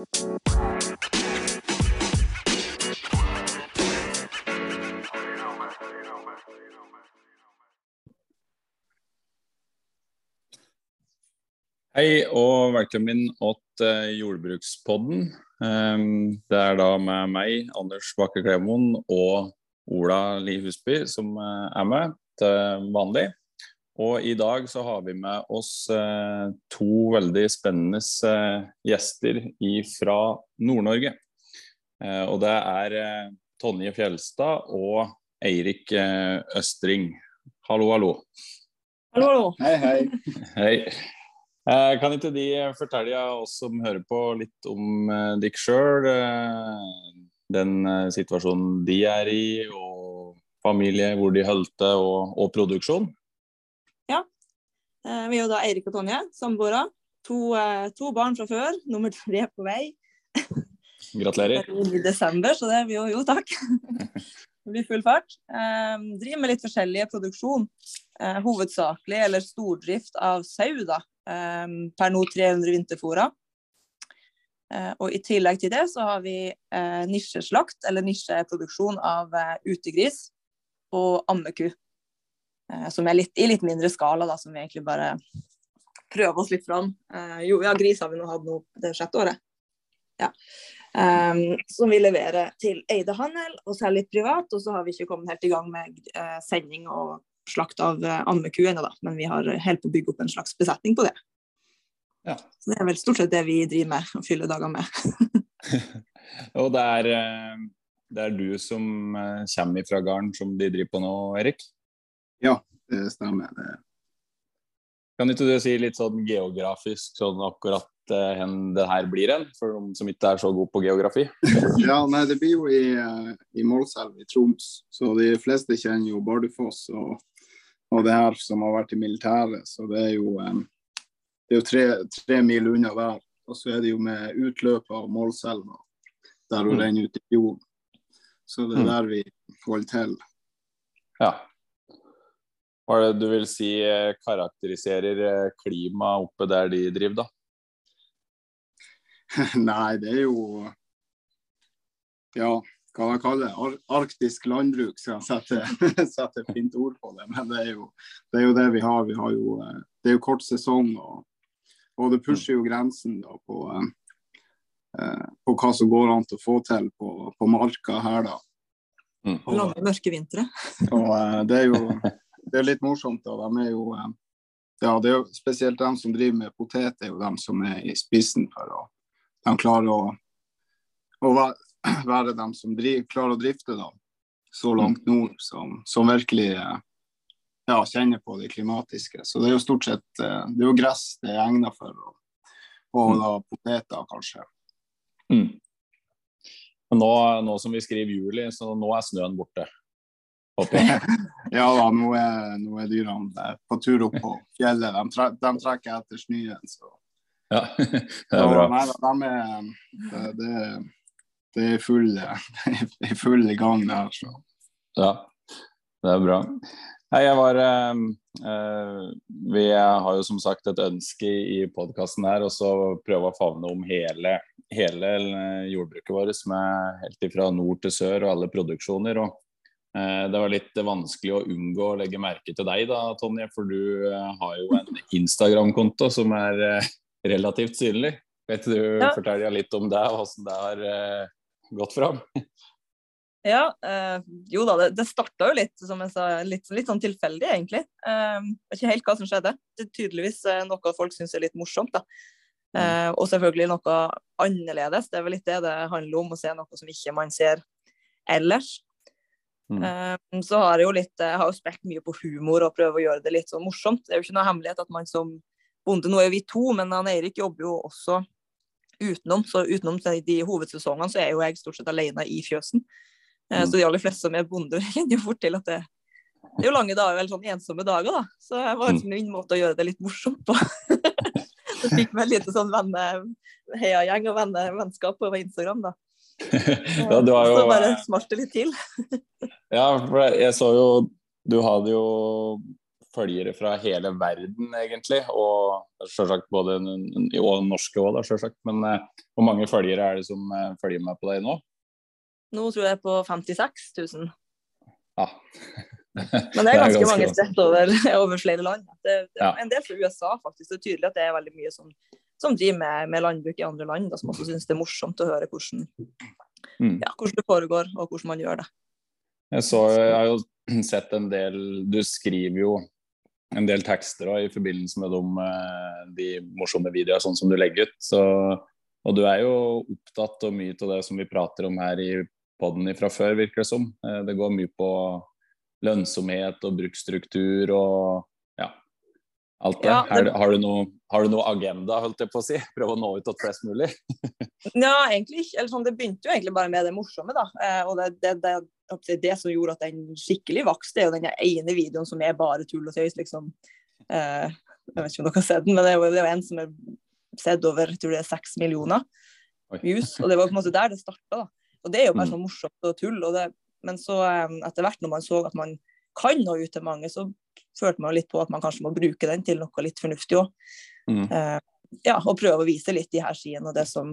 Hei og velkommen til uh, Jordbrukspodden. Um, det er da med meg, Anders Bakke Klemoen, og Ola Li Husby som uh, er med til vanlig. Og i dag så har vi med oss eh, to veldig spennende gjester fra Nord-Norge. og det er Tonje Fjelstad og Eirik Østring. Hallo, hallo. Hallo, hallo. Hei, hei. Hei. Eh, kan ikke de fortelle oss som hører på, litt om eh, dere sjøl? Eh, den situasjonen de er i, og familie, hvor de holdt til, og, og, produksjon? Ja. Vi er jo da Eirik og Tonje, samboere. To, to, barn fra før. Nummer tre på vei. Gratulerer. I desember, så det blir jo jo takk. Det blir full fart. Eh, driver med litt forskjellige produksjon. Eh, hovedsakelig eller stordrift av sau, da. Eh, per nå 300 vinterfôrer. Eh, og i tillegg til det så har vi eh, nisjeslakt, eller nisjeproduksjon av eh, utegris og ammeku. Som er litt, i litt mindre skala, da, som vi egentlig bare prøver oss litt fram. jo, ja, gris har vi nå hatt nå det sjette året. Ja. Um, som vi leverer til Eide handel og selger litt privat. Og så har vi ikke kommet helt i gang med uh, sending og slakt av uh, ammeku ennå, da. Men vi har helt på å bygge opp en slags besetning på det. Ja. Så det er vel stort sett det vi driver med og fyller dager med. og det er, eh, det er, du som kommer fra gården som de driver på nå, Erik? Ja, det stemmer. Det. Kan ikke du si litt sånn geografisk sånn akkurat hvor det her blir en, for de som ikke er så gode på geografi? ja, nei, Det blir jo i, eh, i Målselv i Troms, så de fleste kjenner jo Bardufoss og, og, det her som har vært i militæret. Så det er jo, um, det er jo tre, tre, mil unna der. Og så er det jo med utløpet av Målselva, der hun mm. renner ut i fjorden. Så det er mm. der vi holder til. Ja. Hva er det du vil si eh, karakteriserer klimaet oppe der de driver, da? Nei, det er jo Ja, hva man kaller det? Ar arktisk landbruk, skal jeg sette, sette et fint ord på det. Men det er, jo, det er, jo, det vi har. Vi har jo, eh, det er jo kort sesong, og, og det pusher jo grensen da, på, eh, på hva som går an til å få til på, på marka her, da. Mm. Lange, mørke vintre. og eh, det er jo det er litt morsomt. da, De er jo eh, ja, det er jo spesielt de som driver med potet, er jo de som er i spissen for å de klarer å, å være dem som driver, klarer å drifte da, så langt nord, som, som virkelig ja, kjenner på det klimatiske. Så det er jo stort sett eh, det er jo gress det er egnet for, og, og da poteter kanskje. Mm. Nå, nå, som vi skriver juli, så nå er snøen borte. ja da, nå er, nå er dyrene på tur opp på fjellet. De, tre, de trekker etter snøen. så ja, det er bra. Nei, de er, det, det, er full, er full gang der. Så. Ja, det er bra. Hei, jeg var eh, eh, Vi har jo som sagt et ønske i podkasten her, og så prøve å favne om hele, hele jordbruket vårt, med helt fra nord til sør og alle produksjoner. og eh, det var litt vanskelig å unngå å legge merke til deg, da, Tonje, for du eh, har jo en Instagram-konto som er eh, relativt synlig. Vet du ja. fortelle litt om det, og hvordan det har gått fram? Ja, uh, jo da, det, det starta jo litt som jeg sa, litt, litt sånn tilfeldig, egentlig. Uh, ikke helt hva som skjedde. Det er tydeligvis noe folk syns er litt morsomt. da. Uh, og selvfølgelig noe annerledes. Det er vel litt det det handler om, å se noe som ikke man ser ellers. Mm. så har jeg jo litt, jeg har jo spilt mye på humor og prøver å gjøre det litt sånn morsomt. Det er jo ikke noe hemmelighet at man som bonde. Nå er vi to, men han Eirik jobber jo også utenom. Så utenom de hovedsesongene så er jo jeg stort sett alene i fjøsen. Mm. så de aller fleste som er bonde, kjenner jo fort til at det, det er jo lange dager, eller sånn ensomme dager, da. Så det var liksom min måte å gjøre det litt morsomt på. så fikk meg liten sånn venne, heiagjeng og venne, vennskap på Instagram, da. ja, du har jo Så bare smalt det litt til. ja, for jeg så jo Du hadde jo følgere fra hele verden, egentlig. Og selvsagt både og norske òg, selvsagt. Men uh, hvor mange følgere er det som uh, følger med på deg nå? Nå tror jeg på 56 000. Ja. Men det er ganske, mange spredt over, over, flere land. Det, det, ja. En del fra USA, faktisk. Det er tydelig at det er veldig mye som, som driver med, med, landbruk i andre land, da, som også syns det er morsomt å høre hvordan, mm. ja, hvordan det foregår, og hvordan man gjør det. Jeg, så, jeg har jo sett en del Du skriver jo en del tekster da, i forbindelse med de, eh, de morsomme videoene sånn som du legger ut. Så, og du er jo opptatt av mye av det som vi prater om her i poden fra før, virker det som. Eh, det går mye på lønnsomhet og bruksstruktur og alt det. Ja, det... Har, du noe, har, du noe, agenda, holdt jeg på å si? Prøve å nå ut til flest mulig? ja, egentlig ikke. Sånn, det begynte jo egentlig bare med det morsomme, da. Eh, og det, det, det, det, som gjorde at den skikkelig vokste, er jo den ene videoen som er bare tull og tøys, liksom. Eh, jeg vet ikke om dere har sett den, men det er jo, det er jo en som er sett over jeg tror det er seks millioner views. Og det var på en måte der det starta. Og det er jo bare sånn morsomt og tull. Og det, men så um, etter hvert når man så at man kan nå ut til mange, så følte man litt på at man kanskje må bruke den til noe litt fornuftig òg. Mm. Uh, ja, og prøve å vise litt de her sidene og det som,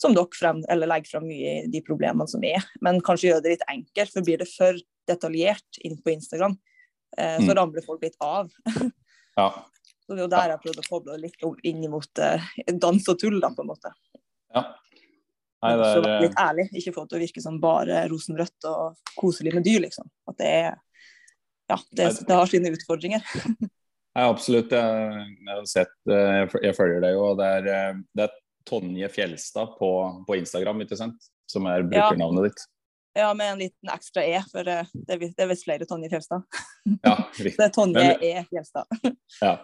som dere frem, eller legger frem mye i de problemene som er. Men kanskje gjøre det litt enkelt, for blir det for detaljert inn på Instagram, uh, så mm. ramler folk litt av. ja. Så det er jo der jeg prøvde å koble litt inn mot uh, dans og tull, da, på en måte. Ja. Nei, er, så litt ærlig, ikke få det til å virke som bare rosenrødt og koselig med dyr, liksom. At det er Ja, det, det har sine utfordringer. Nei, absolutt. Jeg, jeg, har sett jeg, Jeg følger deg jo. Det er, eh, det er Tonje Fjelstad på, på, Instagram, ikke sant? Som er brukernavnet ja. ditt. Ja, med en liten ekstra E, for eh, det er visst flere Tonje Fjelstad. Ja, det er Tonje E Fjelstad. Ja.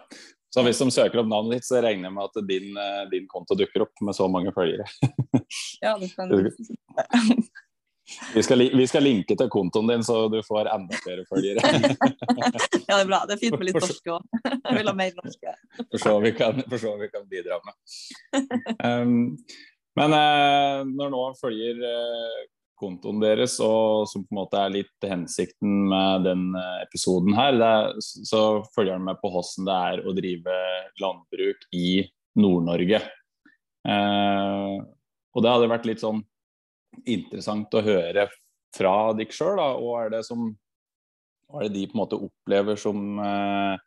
Så hvis de søker opp navnet ditt, så regner jeg med at din, eh, din konto dukker opp med så mange følgere. ja, det kan vi skal, vi skal, linke til kontoen din, så du får enda flere følgere. ja, det er bra. Det er fint med litt norsk òg. Jeg vil ha mer norske. For så vi kan, vi kan bidra med. Um, men uh, når noen følger uh, kontoen deres, og som på en måte er litt hensikten med den eh, episoden her, er, så følger han med på hvordan det er å drive landbruk i Nord-Norge. Eh, og det hadde vært litt sånn interessant å høre fra dere sjøl, hva er det som hva er det de på en måte opplever som eh,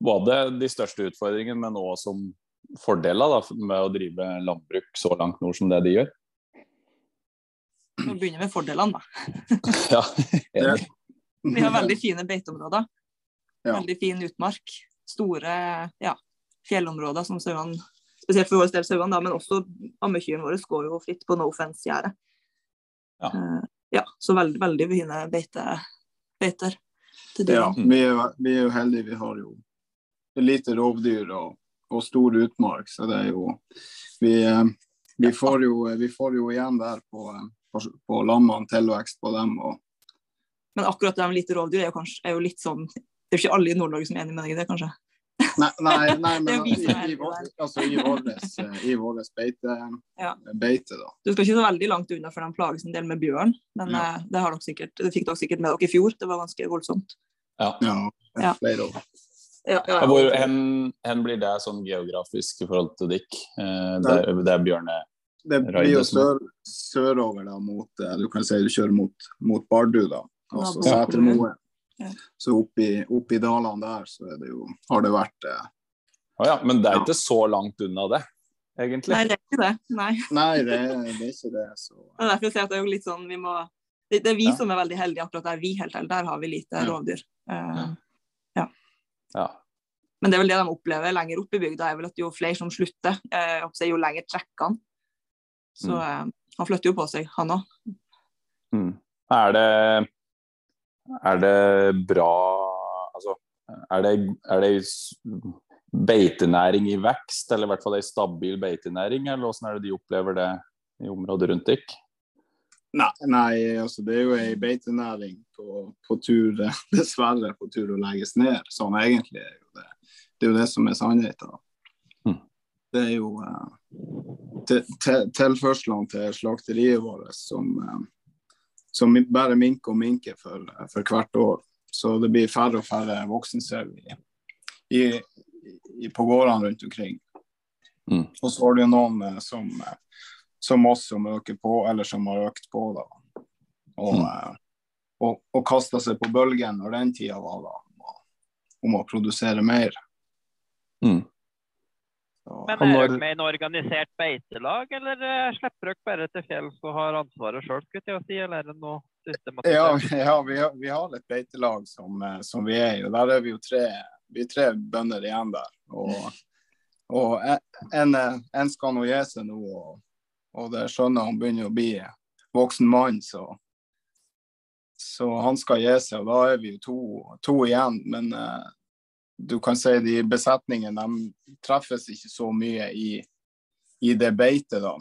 både de største utfordringene, men òg som fordeler da, med å drive landbruk så langt nord som det de gjør? Vi begynner med fordelene, da. ja, enig. Vi har veldig fine beiteområder. Ja. Veldig fin utmark. Store ja, fjellområder som sauene Spesielt for vår del sauene, men også ammekyrne våre går jo fritt på no fence-gjerdet. Ja. Uh, ja. så veldig, veldig fine beite, beiter. Ja, vi er, vi er, jo heldige. Vi har jo lite rovdyr og, og stor utmark, så det er jo Vi, eh, vi, får, jo, vi får jo igjen der på eh, på, på lammene, tilvekst på dem. Og... Men akkurat det med lite rovdyr er jo, kanskje, er jo litt sånn Det er jo ikke alle i Nord-Norge som er enig med deg i det, kanskje? Nei, nei, nei men i, i, altså, i våres, i våres beite, ja. beite, da. Du skal ikke så veldig langt unna, for de plages en del med bjørn. Men ja. Eh, det, har dere sikkert, det fikk dere sikkert med dere i fjor. Det var ganske voldsomt. Ja, ja flere år. Ja, ja, Hvor hen, hen, blir det sånn geografisk i forhold til Dick? Eh, det, det er bjørne det blir jo sør, sørover da mot eh, Du kan si du kjører mot, mot Bardu, da. Altså ja, Setermoen. Ja. Så oppi, oppi dalene der så er det jo, har det vært eh, oh, ja, Men det er ikke så langt unna det, egentlig? Nei, det er ikke det. Nei, Nei det, det, er ikke det. Så. Det er derfor jeg sier at det er jo litt sånn vi må Det, det er vi ja. som er veldig heldige akkurat der vi helt heldige. Der har vi lite rovdyr. Uh, ja. ja. Men det er vel det de opplever lenger oppe i bygda, er vel at jo flere som slutter, eh, jo lenger trekker han. Så mm. Eh, han flytter jo på seg, han òg. Mm. Er det er det bra Altså, er det, er det beitenæring i vekst, eller i hvert fall ei stabil beitenæring, eller hvordan er det de opplever det i området rundt dere? Nei, nei, altså det er jo ei beitenæring på, på, tur, dessverre på tur å legges ned. Sånn egentlig er jo det. Det er jo det som er sannheten. Mm. Det er jo uh, tilførslene til slakteriet vårt som, eh, som bare minker og minker for, for, hvert år. Så det blir færre og færre voksensau i, i, i, på gårdene rundt omkring. Mm. Og så har du noen eh, som, eh, som oss som øker på, eller som har økt på. da. Og, mm. Eh, og, og kasta seg på bølgen når den tida var da, om å produsere mer. Mm. Men er dere med i en organisert beitelag, eller slipper dere bare til fjells og har ansvaret sjøl? Si, eller er det noe ja, ja vi, har, vi, har, et beitelag som, som, vi er i. og Der er vi jo tre, vi er tre bønder igjen der. Og og en, en skal nå gi seg nå, og, og det skjønner han begynner å bli voksen mann, så, så han skal gi seg. Og da er vi jo to, to igjen. Men uh, du kan si de besetningene de treffes ikke så mye i, i det beitet, da.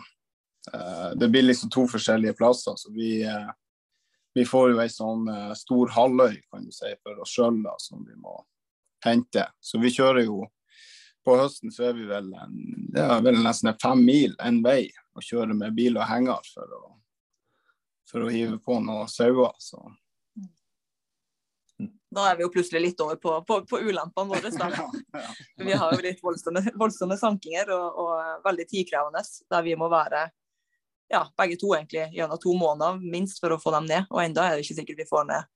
Uh, det blir liksom to forskjellige plasser. Så vi, uh, vi får jo ei sånn stor halvøy, kan du si, for oss sjøl som vi må hente. Så vi kjører jo på høsten så er vi vel, en, er vel nesten fem mil en vei å kjøre med bil og henger for å, for å hive på noen sauer. Så. Da er vi jo plutselig litt over på, på, på ulempene våre. ja, ja. Vi har jo litt voldsomme, voldsomme sankinger og, og, veldig tidkrevende, der vi må være ja, begge to egentlig gjennom to måneder minst for å få dem ned. Og enda er det ikke sikkert vi får ned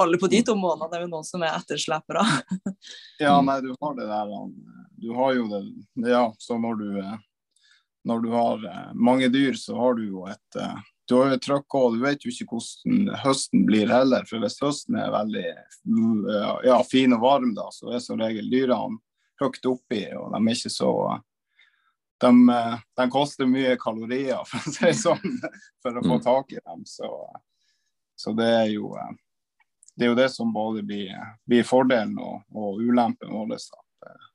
alle på de to månedene. Det er jo noen som er etterslepere. ja, nei, du har det der Du har jo det Ja, så når du eh, når du har eh, mange dyr, så har du jo et eh, du har jo et trøkk og du vet jo ikke hvordan høsten blir heller. For hvis høsten er veldig ja, fin og varm, da, så er som regel dyrene høyt oppi, og de er ikke så de, de, koster mye kalorier, for å si det sånn, for å få mm. tak i dem. Så, så det er jo det er jo det som både blir, blir fordelen og, og ulempen vår.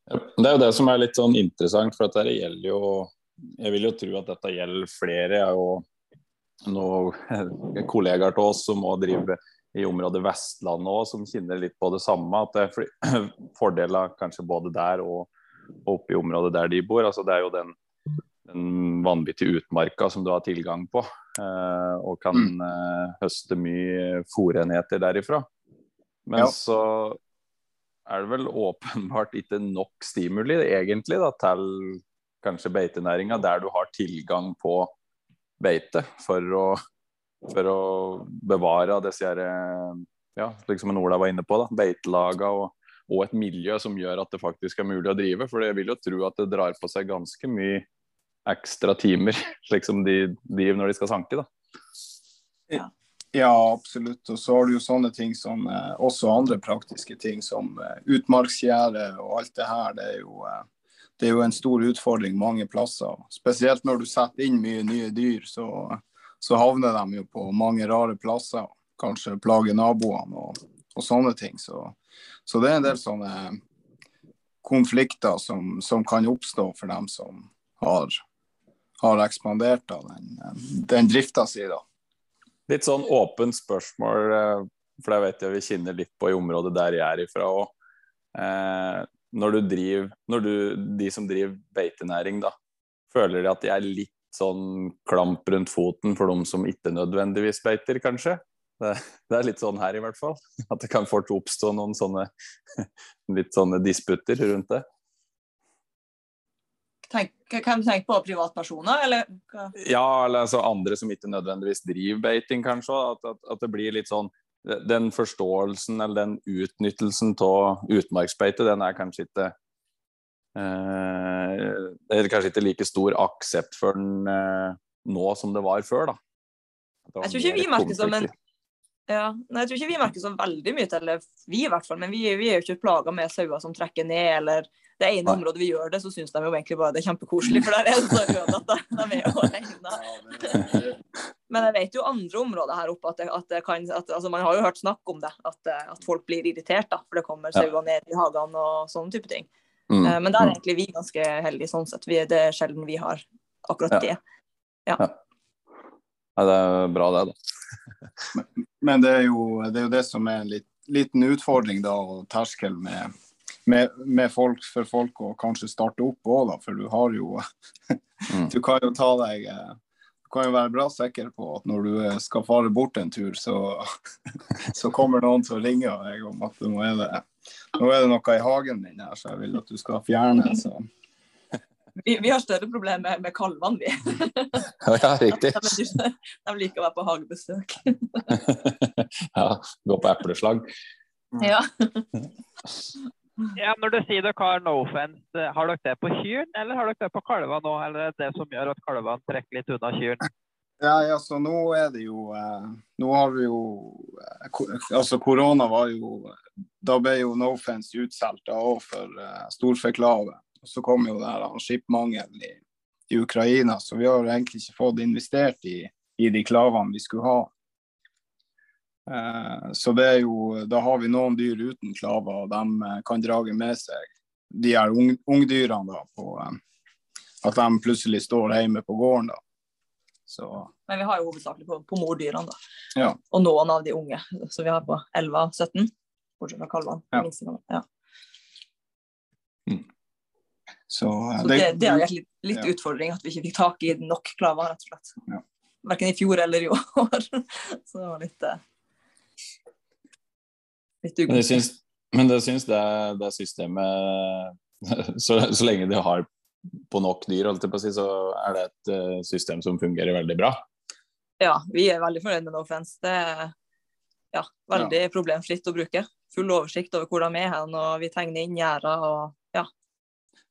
Det er jo det som er litt sånn interessant, for det gjelder jo Jeg vil jo tro at dette gjelder flere. Jeg og noen kollegaer til oss som må drive i området Vestlandet òg, som kjenner litt på det samme. At det er fordeler kanskje både der og, og oppe i området der de bor. altså Det er jo den, den vanvittige utmarka som du har tilgang på. Eh, og kan mm. eh, høste mye fòrenheter derifra. Men ja. så er det vel åpenbart ikke nok stimuli egentlig da, til kanskje beitenæringa, der du har tilgang på beite for å, for å bevare disse her, ja, liksom Ola var inne på, da, beitelaga og, og, et miljø som gjør at det faktisk er mulig å drive. For jeg vil jo tro at det drar på seg ganske mye ekstra timer, slik som de driver når de skal sanke. da. Ja. Ja, absolutt. Og så har du jo sånne ting som eh, også andre praktiske ting som eh, utmarksgjerde og alt det her. Det er, jo, eh, det er jo en stor utfordring mange plasser. Spesielt når du setter inn mye nye dyr, så, så havner de jo på mange rare plasser. Kanskje plager naboene og, og sånne ting. Så, så, det er en del sånne konflikter som, som kan oppstå for dem som har, har ekspandert av den, den drifta si. Litt sånn åpent spørsmål, eh, for jeg vet jeg vi kjenner litt på i området der jeg er ifra òg. Når du driver, når du, de som driver beitenæring, da, føler de at de er litt sånn klamp rundt foten for de som ikke nødvendigvis beiter, kanskje? Det, det, er litt sånn her i hvert fall. At det kan fort oppstå noen sånne litt sånne disputter rundt det. Tenk, kan du tenke på privatpersoner, eller? Ja, eller altså andre som ikke nødvendigvis driver beiting, kanskje. At, at, at, det blir litt sånn Den forståelsen eller den utnyttelsen av utmarksbeite, den er kanskje ikke eh, Det er kanskje ikke like stor aksept for den eh, nå som det var før, da. jeg tror ikke vi merker som en ja, nei, jeg tror ikke vi merker så veldig mye til det, vi i hvert fall. Men vi, vi er jo ikke plaga med sauer som trekker ned, eller det ene området vi gjør det, så syns de jo egentlig bare det er kjempekoselig, for der er det så ødelagt. De er jo alene. Men jeg vet jo andre områder her oppe at, det, at, det kan, at altså Man har jo hørt snakk om det, at, at folk blir irritert da, for det kommer sauer ned i hagene og sånne type ting. Mm. Eh, men der er mm. egentlig vi ganske heldige sånn sett. Vi, det er sjelden vi har akkurat det. Ja. ja. ja det er bra, det, da. men, men det, er jo, det, er jo, det som er en litt, liten utfordring, da, og terskel med med, med, folk for folk å kanskje starte opp òg, da. For du har jo mm. Du kan jo ta deg eh, Du kan jo være bra sikker på at når du eh, skal fare bort en tur, så, så kommer noen til å ringe deg om at nå er det nå er det noe i hagen min her, så jeg vil at du skal fjerne. så vi, vi, har større problemer med, med kalvene, vi. ja, riktig. De, de, liker å være på hagebesøk. ja, gå på epleslag. Ja. Ja. Når du sier dere har no offense, har dere det på kyrne, eller har dere det på kalvene nå? Eller er det det som gjør at kalvene trekker litt unna kyrne? Ja, ja, så nå er det jo eh, Nå har vi jo eh, Altså, korona var jo Da ble jo no offense utsolgt òg for eh, storfeklave. Og så kom jo det her skipmangelen i, i, Ukraina, så vi har egentlig ikke fått investert i, i de klavene vi skulle ha. Eh, så det er jo, da har vi noen dyr uten klaver, og de eh, kan drage med seg de her ungdyrene da, på eh, at de plutselig står hjemme på gården. da. Så. Men vi har jo hovedsakelig på, på mordyrene, da. Ja. Og noen av de unge. Så vi har på 11 17, bortsett fra kalvene. Ja. ja. Mm. Så, så det, det, er litt, litt ja. utfordring at vi ikke fikk tak i nok klaver, rett og slett. Ja. Verken i fjor eller i år. så det var litt uh, ugodt. Men jeg syns, men jeg syns det, det systemet så, så, lenge de har på nok dyr, holdt jeg på å si, så er det et uh, system som fungerer veldig bra. Ja, vi er veldig fornøyd med No Det er ja, veldig ja. problemfritt å bruke. Full oversikt over hvor de er hen, og vi tegner inn gjerder og ja.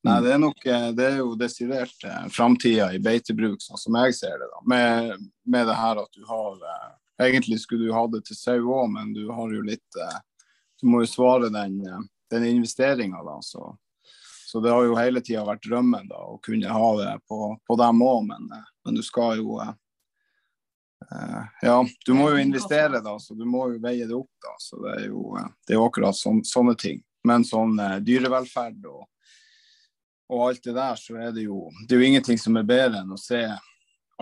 Nei, det er nok eh, det er jo desidert eh, framtida i beitebruk, sånn som jeg ser det. da, Med, med det her at du har eh, Egentlig skulle du ha det til sau òg, men du har jo litt eh, Du må jo svare den, eh, den investeringa, da. Så, så, det har jo hele tida vært drømmen da, å kunne ha det på, på dem òg, men, eh, men, du skal jo ja, du må jo investere, da, så du må jo veie det opp. da, så Det er jo, det er akkurat sån, sånne ting. Men sånn dyrevelferd og og alt det der, så er det jo det er jo ingenting som er bedre enn å se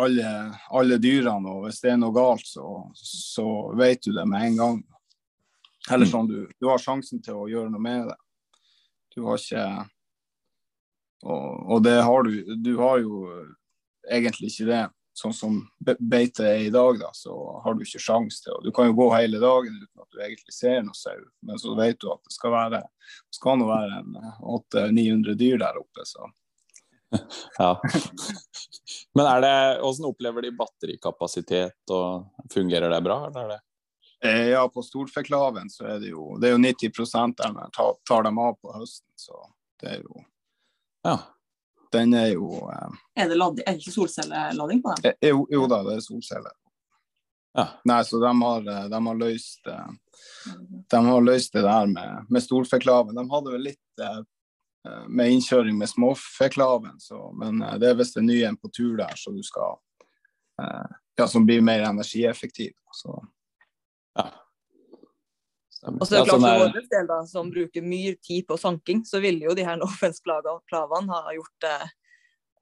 alle, alle dyrene. Og hvis det er noe galt, så, så vet du det med en gang. Eller mm. sånn, du, du har sjansen til å gjøre noe med det. Du har ikke Og, og det har du Du har jo egentlig ikke det sånn som beite er i dag, da, så har du ikke sjanse til Du kan jo gå hele dagen uten at du egentlig ser noe sau, men så vet du at det skal være det skal nå være en 800-900 dyr der oppe. så ja. Men er det, hvordan opplever de batterikapasitet, og fungerer det bra? eller er det? Eh, ja, på storfeklaven så er det jo det er jo 90 der man tar, tar dem av på høsten, så det er jo ja. Den er jo eh, Er det, lad, er det ikke solcellelading på den? Eh, jo, jo, da, det er solceller. Ja. Nei, så de har, eh, de har, løst De har løst det der med, med storfeklaven. De hadde vel litt med innkjøring med småfeklaven, så, men det er visst en ny en på tur der, så du skal Ja, som blir mer energieffektiv. Så. Ja. Og så er det klart For vår del, da, som bruker mye tid på sanking, så ville jo de her Nofens-klavene ha gjort eh,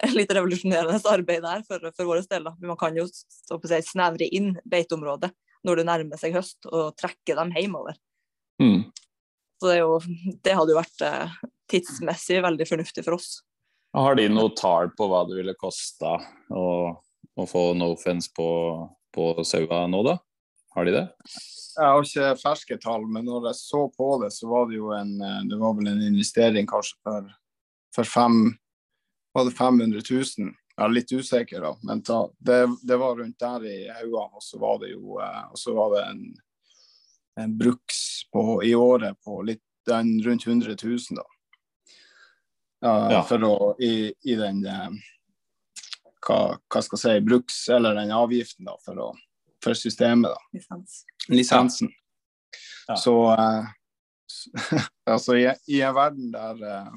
litt revolusjonerende arbeid der for, for vår del. Da. Man kan jo si, snevre inn beiteområdet når det nærmer seg høst, og trekke dem hjemover. Mm. Så det, jo, det, hadde jo vært eh, tidsmessig veldig fornuftig for oss. Har de noe tall på hva det ville kosta å, å, få Nofens på, på saua nå, da? Har de det? Jeg har ikke ferske tall, men når jeg så på det, så var det jo en, eh, det var vel en investering kanskje for, for fem, var det 500 000. Jeg er litt usikker, da, men ta, det, det, var rundt der i haugene. Og så var det jo eh, var det en, en bruks på, i året på litt, den, rundt 100 000, da. Uh, ja. For å i, i den eh, hva, hva, skal jeg si, bruks, eller den avgiften, da, for å for systemet. da. Lisens. Lisensen. Ja. Så uh, altså i, i, en verden der uh,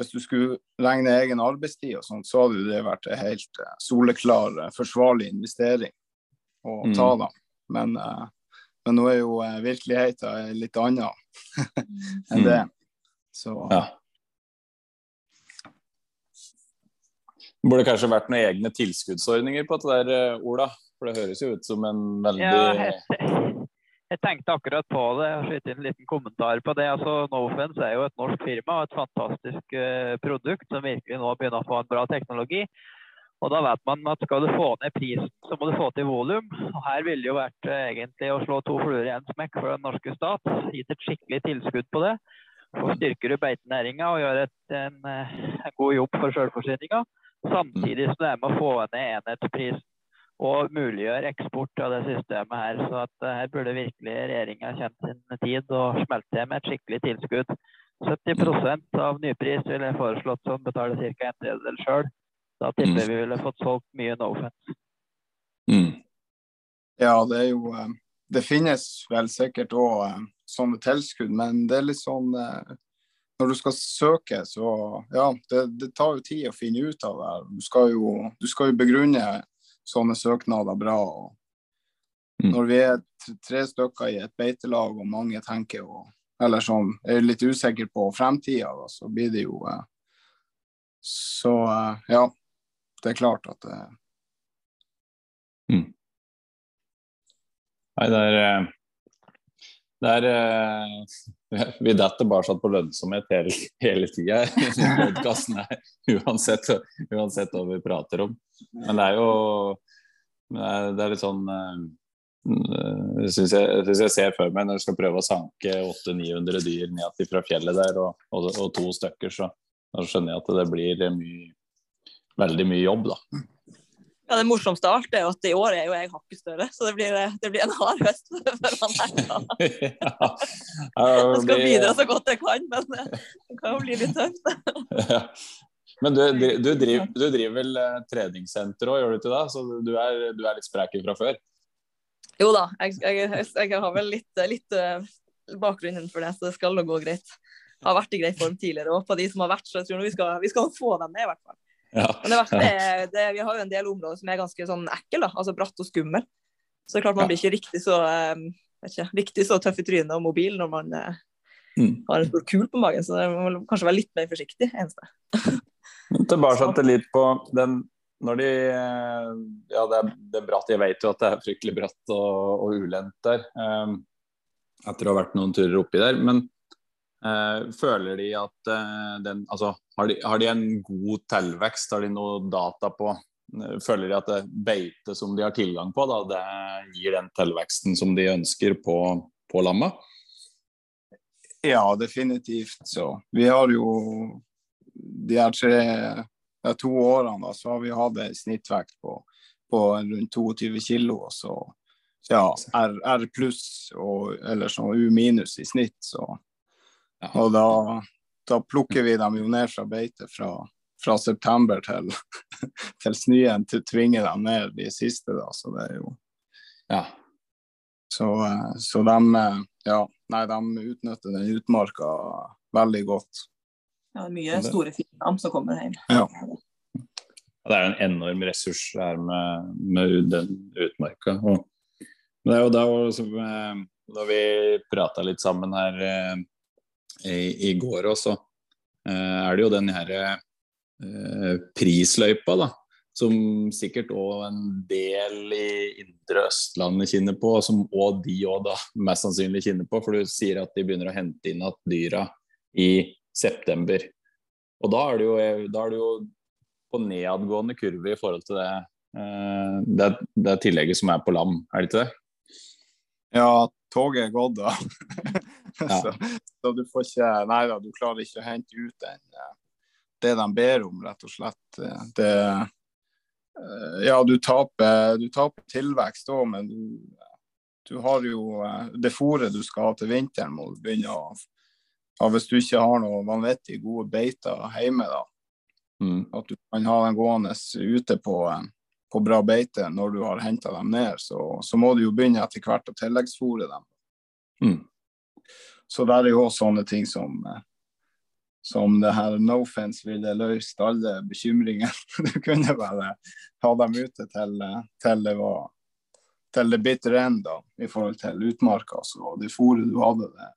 hvis du skulle regne egen arbeidstid, og sånt, så hadde det vært en helt uh, soleklar, forsvarlig investering å mm. ta. da. Men, men nå er jo virkeligheten litt annen enn det. Så ja. Burde kanskje vært noen egne tilskuddsordninger på det der, Ola? For det høres jo ut som en veldig ja, jeg, jeg, tenkte akkurat på det. Jeg har en liten kommentar på det. Altså, Nofence er jo et norsk firma og et fantastisk uh, produkt som virkelig nå begynner å få en bra teknologi. Og da vet man at skal du få ned prisen, så må du få til volum. Her ville jo vært uh, egentlig å slå to fluer i en smekk for den norske stat. Gitt et skikkelig tilskudd på det. Så styrker du beitenæringa og gjør et, en, eh, en, god jobb for selvforsyninga. Samtidig som det er med å få ned enhetsprisen og muliggjør eksport av det systemet her. Så at her burde virkelig regjeringa kjent sin tid og smelte til med et skikkelig tilskudd. 70% av nypris ville jeg foreslått som betaler ca. en tredjedel sjøl. Da tipper mm. vi ville fått solgt mye Nofence. Mm. Ja, det er jo eh, Det finnes vel sikkert òg eh, sånne tilskudd, men det er litt sånn eh, Når du skal søke, så Ja, det, det tar jo tid å finne ut av det. Du skal jo, du skal jo begrunne sånne søknader bra. mm. Når vi er tre stykker i et beitelag og mange tenker og eller som er litt usikre på fremtida, så blir det jo eh, Så eh, ja, det er klart at det mm. Nei, det er det er Vi detter sånn på lønnsomhet hele, hele tida i podkasten her, uansett, uansett hva vi prater om. Men det er jo det er litt sånn det syns jeg, synes jeg ser for meg når du skal prøve å sanke 800-900 dyr ned fra fjellet der, og, og, og, to stykker, så da skjønner jeg at det blir mye, veldig mye jobb, da. Ja, Det morsomste av alt er at i år er jo jeg hakket større, så det blir, det blir en hard høst for han her. ja, jeg skal bidra så godt jeg kan, men det kan jo bli litt tøft. ja. Men du, du, du, driver, du, driver, vel eh, treningssenter òg, gjør du ikke det? Så du er, du er litt sprek fra før? Jo da, jeg, jeg, jeg har vel litt, litt uh, bakgrunn innenfor det, så det skal nå gå greit. Har vært i grei form tidligere òg, på de som har vært, så jeg tror vi skal, vi skal få dem ned, i hvert fall. Ja. Men det verste er, det, vi har jo en del områder som er ganske sånn ekle, altså bratt og skummel. Så det er klart man blir ikke riktig så, um, ikke, riktig så tøff i trynet og mobil når man uh, mm. har en stor kul på magen, så man må kanskje være litt mer forsiktig. eneste. Tilbake litt på den når de Ja, det er, det er, bratt. Jeg vet jo at det er fryktelig bratt og, og ulendt der. Um, etter å ha vært noen turer oppi der. Men føler de at uh, den Altså, har de, har de, en god tilvekst? Har de noe data på uh, Føler de at det beite som de har tilgang på, da, det gir den tilveksten som de ønsker på, på lamma? Ja, definitivt. Så vi har jo de her tre de to årene da, så har vi hatt en snittvekt på, på rundt 22 kilo. Og så ja, R, R pluss eller sånn U minus i snitt. Så. Og da, da, plukker vi dem jo ned fra beite fra, fra september til, til snøen til tvinger dem ned de siste, da. Så det er jo Ja. Så, så de, ja, nei, de utnytter den utmarka veldig godt. Ja, det er mye store fine som kommer hjem. Ja. Det er en enorm ressurs her med, med den utmarka. Og det er jo da eh, Når vi prata litt sammen her eh, i, i, går også, eh, er det jo den her eh, prisløypa, da. Som sikkert òg en del i indre Østlandet kjenner på, som òg de òg da mest sannsynlig kjenner på. For du sier at de begynner å hente inn igjen dyra i september. Og da er det jo, da er det jo på nedadgående kurve i forhold til det, eh, det, det, tillegget som er på lam, er det ikke det? Ja, toget er gått, da. så, så, du får ikke Nei da, du klarer ikke å hente ut den, eh, det de ber om, rett og slett. Det, eh, ja, du taper, du taper tilvekst òg, men du, du, har jo det fôret du skal ha til vinteren, må du begynne å ja, Hvis du ikke har noe vanvittig gode beiter hjemme, da, Mm. At du kan ha den gående ute på, på bra beite når du har henta dem ned. Så, så, må du jo begynne etter hvert å tilleggsfòre dem. Mm. Så der er jo også sånne ting som som det her Nofence ville løst alle bekymringer. Du kunne bare ha dem ute til, til det var til det bitter end i forhold til utmarka. Så det fôret du hadde, det,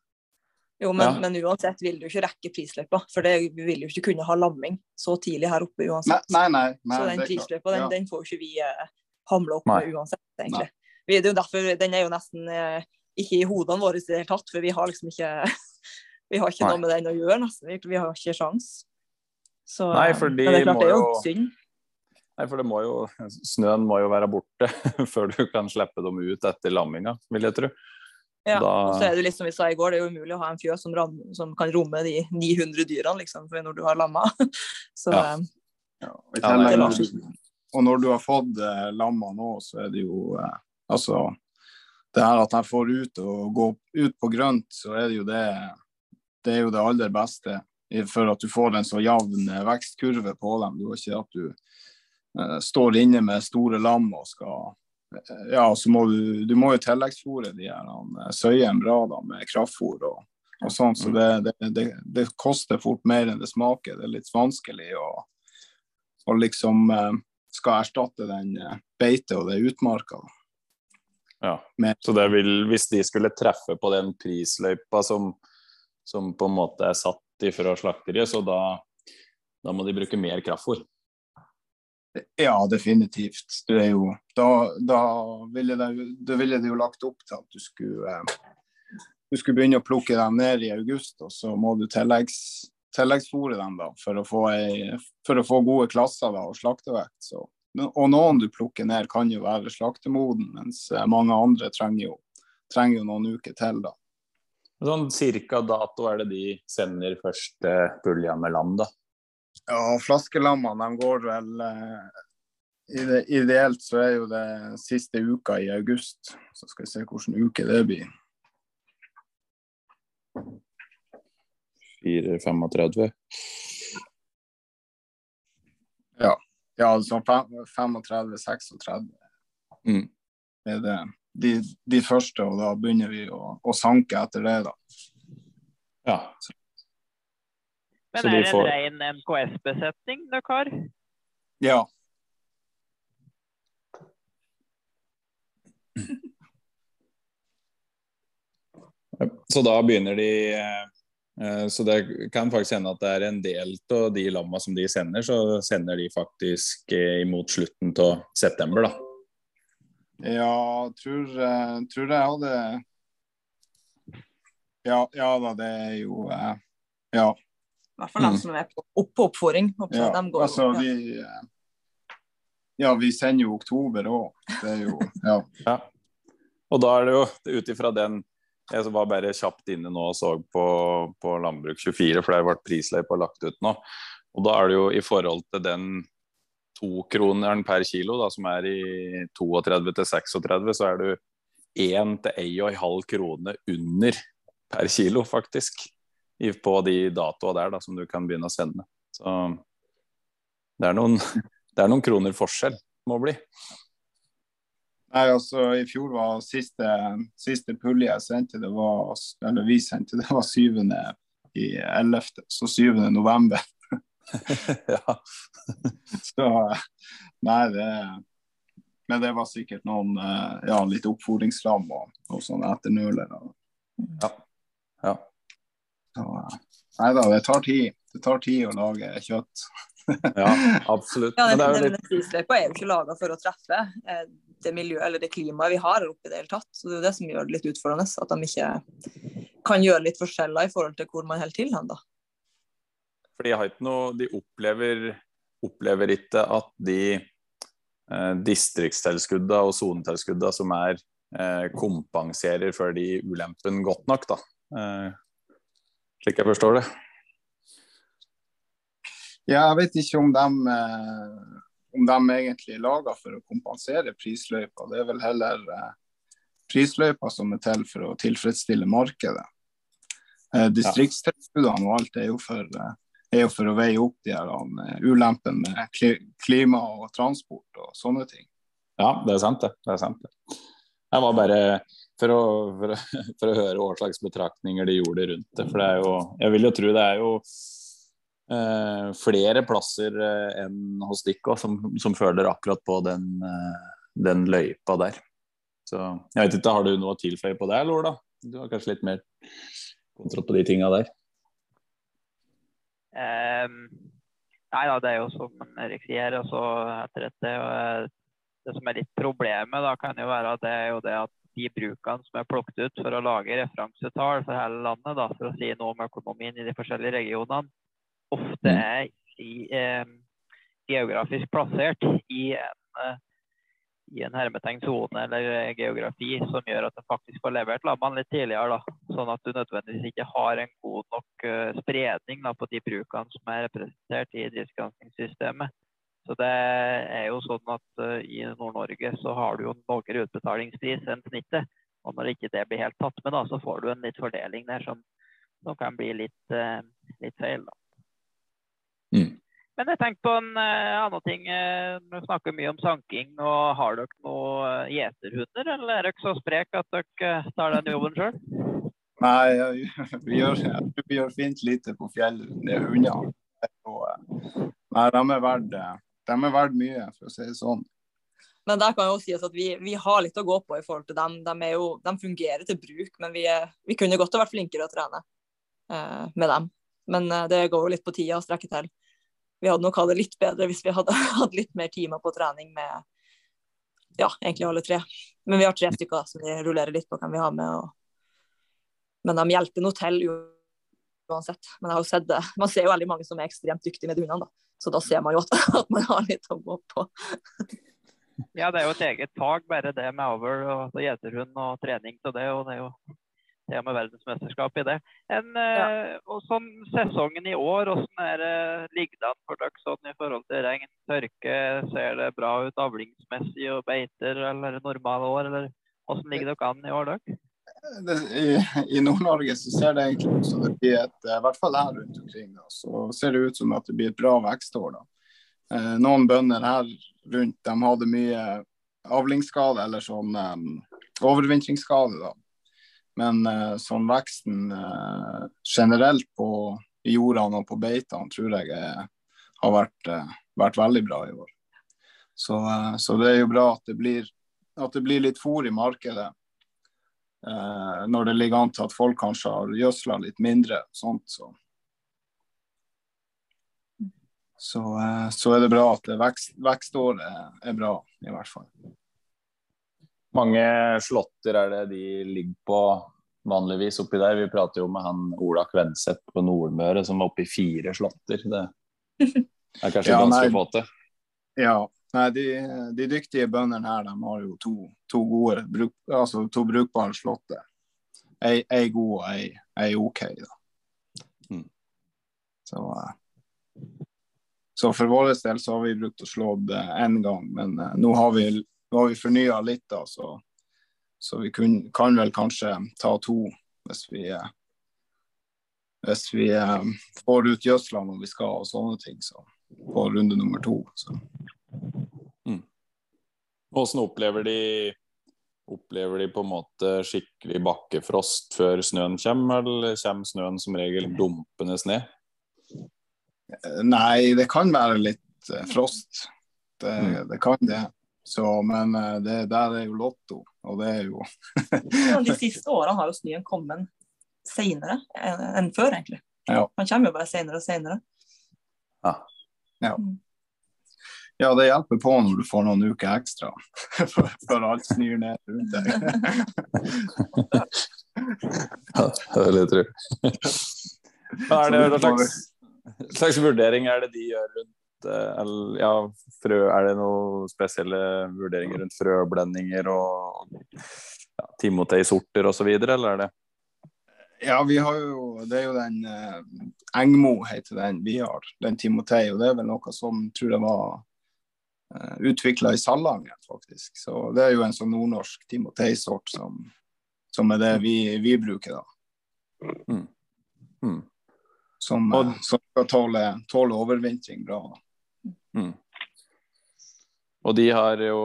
jo, men, ja. men, uansett vil du ikke rekke prisløypa, for det, vi vil jo ikke kunne ha lamming så tidlig her oppe uansett. Nei, nei, nei, så den prisløypa den, ja. den, får ikke vi eh, hamle opp med uansett, egentlig. Vi, det er jo derfor, Den er jo nesten eh, ikke i hodene våre i det hele tatt, for vi har liksom ikke vi har ikke noe med den å gjøre, nesten. Vi, vi har ikke sjans. Så, nei, for de men det er klart, det er jo synd. Nei, for det må jo, snøen må jo være borte før du kan slippe dem ut etter lamminga, vil jeg tro. Ja, Da- og så er det litt som vi sa i går, det er jo umulig å ha en fjøs som, ram, som kan romme de 900 dyrene, liksom, når du har lamma. Så Ja. eh, Ja, Ja, nei, det og når du har fått eh, lamma nå, så er det jo eh, Altså, det her at jeg får ut og gå ut på grønt, så er det jo det Det er jo det aller beste for at du får en så jevn eh, vekstkurve på dem. Du har ikke at du eh, står inne med store lam og skal Ja, så må du Du må jo tilleggsfòre de her eh, søyene bra da, med kraftfôr og, og sånn, så det, det, det, det koster fort mer enn det smaker. Det er litt vanskelig å og liksom eh, skal erstatte den beitet og det utmarka. Ja. Så det vil, hvis de skulle treffe på den prisløypa som, som på en måte er satt ifra slakteriet, så da, da må de bruke mer kraftfôr. Ja, definitivt. Du er jo, da, da, ville det, da ville det jo lagt opp til at du skulle, eh, du skulle begynne å plukke dem ned i august, og så må du tilleggs, tilleggsfòre dem da, for å ei, for å få gode klasser da, og slaktevekt. Så, og noen du plukker ned kan jo være slaktemoden, mens eh, mange andre trenger jo, trenger jo noen uker til. da. Sånn cirka dato er det de sender første pulja med land, da. Ja, flaskelammene de går vel uh, Ideelt så er jo det siste uka i august. Så skal vi se hvilken uke det blir. 4-35. Ja, altså 35-36 Mm. er det de, de første, og da begynner vi å, å sanke etter det, da. Ja. Men Så er det en får- ren MKS-besetning dere har? Ja. Så da begynner de eh, Så det kan faktisk hende at det er en del av de lamma som de sender, så sender de faktisk eh, imot slutten av september, da. Ja, tror, eh, tror jeg hadde ja, ja da, det er jo Ja. I hvert fall Mm. de som er på, opp på oppfordring. Ja. de går, jo- Altså, ja. vi eh, Ja, vi sender jo oktober òg. Det er jo Ja. Ja. Og da er det jo ut ifra den Jeg var bare kjapt inne nå og så på, på Landbruk24, for det har vært prisløypa lagt ut nå. Og da er det jo i forhold til den tokroneren per kilo, da, som er i 32 til 36, så er du 1 til 1,5 krone under per kilo, faktisk. På de datoa der da, som du kan begynne å sende. Så det er noen, det er noen kroner forskjell, må bli. Nei, altså I fjor var siste, siste pulje jeg sendte, det var, eller vi sendte, det var 7. i 11., så 7. november. ja. Så nei, det Men det var sikkert noen eh, ja, litt oppfordringslam og, og sånn etternølere. Ja. ja. Så, Nei da, det tar tid. Det tar tid å lage kjøtt. Ja, absolutt. Ja, Men det det, prisløypa er jo ikke laga for å treffe eh, det miljøet eller det klimaet vi har oppe i det hele tatt. Så det er jo det som gjør det litt utfordrende. At de ikke kan gjøre litt forskjeller i forhold til hvor man holder til hen, da. For de har ikke noe De opplever, opplever ikke at de eh, distriktstilskuddene og sonetilskuddene som er eh, kompenserer for de ulempene godt nok, da. Eh, slik jeg forstår det. Ja, jeg vet ikke om de, eh, om de egentlig er laga for å kompensere prisløypa. Det er vel heller eh, prisløypa som er til for å tilfredsstille markedet. Eh, Distriktstilskuddene og alt er jo, for, eh, er jo for å veie opp de her eh, ulempene med kli, klima og transport og sånne ting. Ja, det er sant, det. det, er sant, det. Jeg var bare for å, for, å, for å høre hva slags betraktninger de gjorde rundt det. For det er jo Jeg vil jo tro det er jo eh, flere plasser eh, enn hos Dikko som, som føler akkurat på den, eh, den løypa der. Så jeg vet ikke, Har du noe å tilføye på det, Lola? Du har kanskje litt mer kontroll på de tinga der? Um, nei da, det er jo som Erik sier. Og så etter dette, det som er litt problemet, da kan jo være at det er jo det at de brukene som er plukket ut for å lage referansetall for hele landet, da, for å si noe om økonomien i de forskjellige regionene, ofte Mm. er i, eh, geografisk plassert i en, i en hermetegn sone eller geografi som gjør at de faktisk får levert lammene litt tidligere. Da. Sånn at du nødvendigvis ikke har en god nok spredning da, på de brukene som er representert i driftsgranskingssystemet. Så det er jo sånn at uh, i Nord-Norge så har du jo lavere utbetalingspris enn snittet. Og når ikke det blir helt tatt med, da, så får du en litt fordeling der som, som kan bli litt, uh, litt feil. da. Mm. Men jeg tenkte på en uh, annen ting. Vi snakker mye om sanking. og Har dere noen gjeterhunder, eller er dere så sprek at dere tar den jobben sjøl? Nei, vi gjør, vi gjør fint lite på fjellet. Det er hunder. Nei, de er verdt de er verdt mye, for å si det sånn. Men der kan jo sies at vi, vi, har litt å gå på i forhold til dem. De, jo, de fungerer til bruk, men vi, vi kunne godt ha vært flinkere å trene eh, med dem. Men eh, det går jo litt på tida å strekke til. Vi hadde nok hatt det litt bedre hvis vi hadde hatt litt mer timer på trening med ja, egentlig alle tre. Men vi har tre stykker som vi rullerer litt på hvem vi har med. Og... Men de hjelper nå til uansett. Men jeg har jo sett det. Man ser jo veldig mange som er ekstremt dyktige med hundene. da. Så da ser man jo at, at, man har litt å gå på. ja, det er jo et eget fag, bare det med avl og gjeterhund og trening til det. og det er jo det med verdensmesterskap i det. En, ja. eh, og sånn Sesongen i år, hvordan er det ligger an for dere sånn i forhold til regn, tørke? Ser det bra ut avlingsmessig og beiter eller normale år? eller Hvordan ligger dere an i år, dere? I, i Nord-Norge så ser det egentlig ut som det blir et I hvert fall her rundt omkring, da, så ser det ut som at det blir et bra vekstår. da. Eh, noen bønder her rundt de hadde mye avlingsskade eller sånn um, overvintringsskade. da. Men uh, sånn veksten uh, generelt på jordene og på beitene tror jeg har vært, uh, vært, veldig bra i år. Så, så, det er jo bra at det blir, at det blir litt fôr i markedet eh, når det ligger an til at folk kanskje har gjødsla litt mindre. Sånt, så. Så, eh, så, er det bra at det vekst, vekståret er bra, i hvert fall. mange slåtter er det de ligger på vanligvis oppi der? Vi prater jo med han Ola Kvenseth på Nordmøre som var oppe i fire slåtter. Det er kanskje ja, ganske få til? Ja, Nei, de, de, dyktige bøndene her de har jo to, to gode, bruk, altså to brukbare slåtter. Ei, ei, god og ei, ei OK. da. Mm. Så, uh, så, for vår del så har vi brukt å slå det én gang, men uh, nå har vi, nå vi fornya litt, da, så, så vi kun, kan vel kanskje ta to hvis vi hvis vi får ut gjødsla når vi skal og sånne ting. Så på runde nummer to. Så. Hvordan opplever de Opplever de på en måte skikkelig bakkefrost før snøen kommer, eller kommer snøen som regel dumpende ned? Nei, det kan være litt eh, frost. Det, mm. det kan det. Så, men eh, det der er jo lotto, og det er jo De siste årene har jo snøen kommet senere enn før, egentlig. Ja. Man kommer jo bare senere og senere. Ja. ja. Mm. Ja, det hjelper på når du får noen uker ekstra før alt snur ned rundt deg. ja, det vil jeg tro. Er det hva slags, slags vurdering er det de gjør rundt eller, ja, frø, Er det noen spesielle vurderinger rundt frøblendinger og ja, timotei-sorter osv., eller er det? Ja, vi har jo, det er jo den eh, Engmo heter den vi har, den timotei. Og det er vel noe som tror jeg var eh, utvikla i Salangen, faktisk. Så det er jo en sånn nordnorsk timotei-sort som, som, er det vi, vi bruker, da. Mm. Mm. Som, og, som, skal tåle, tåle overvintring bra. Mm. Og de har jo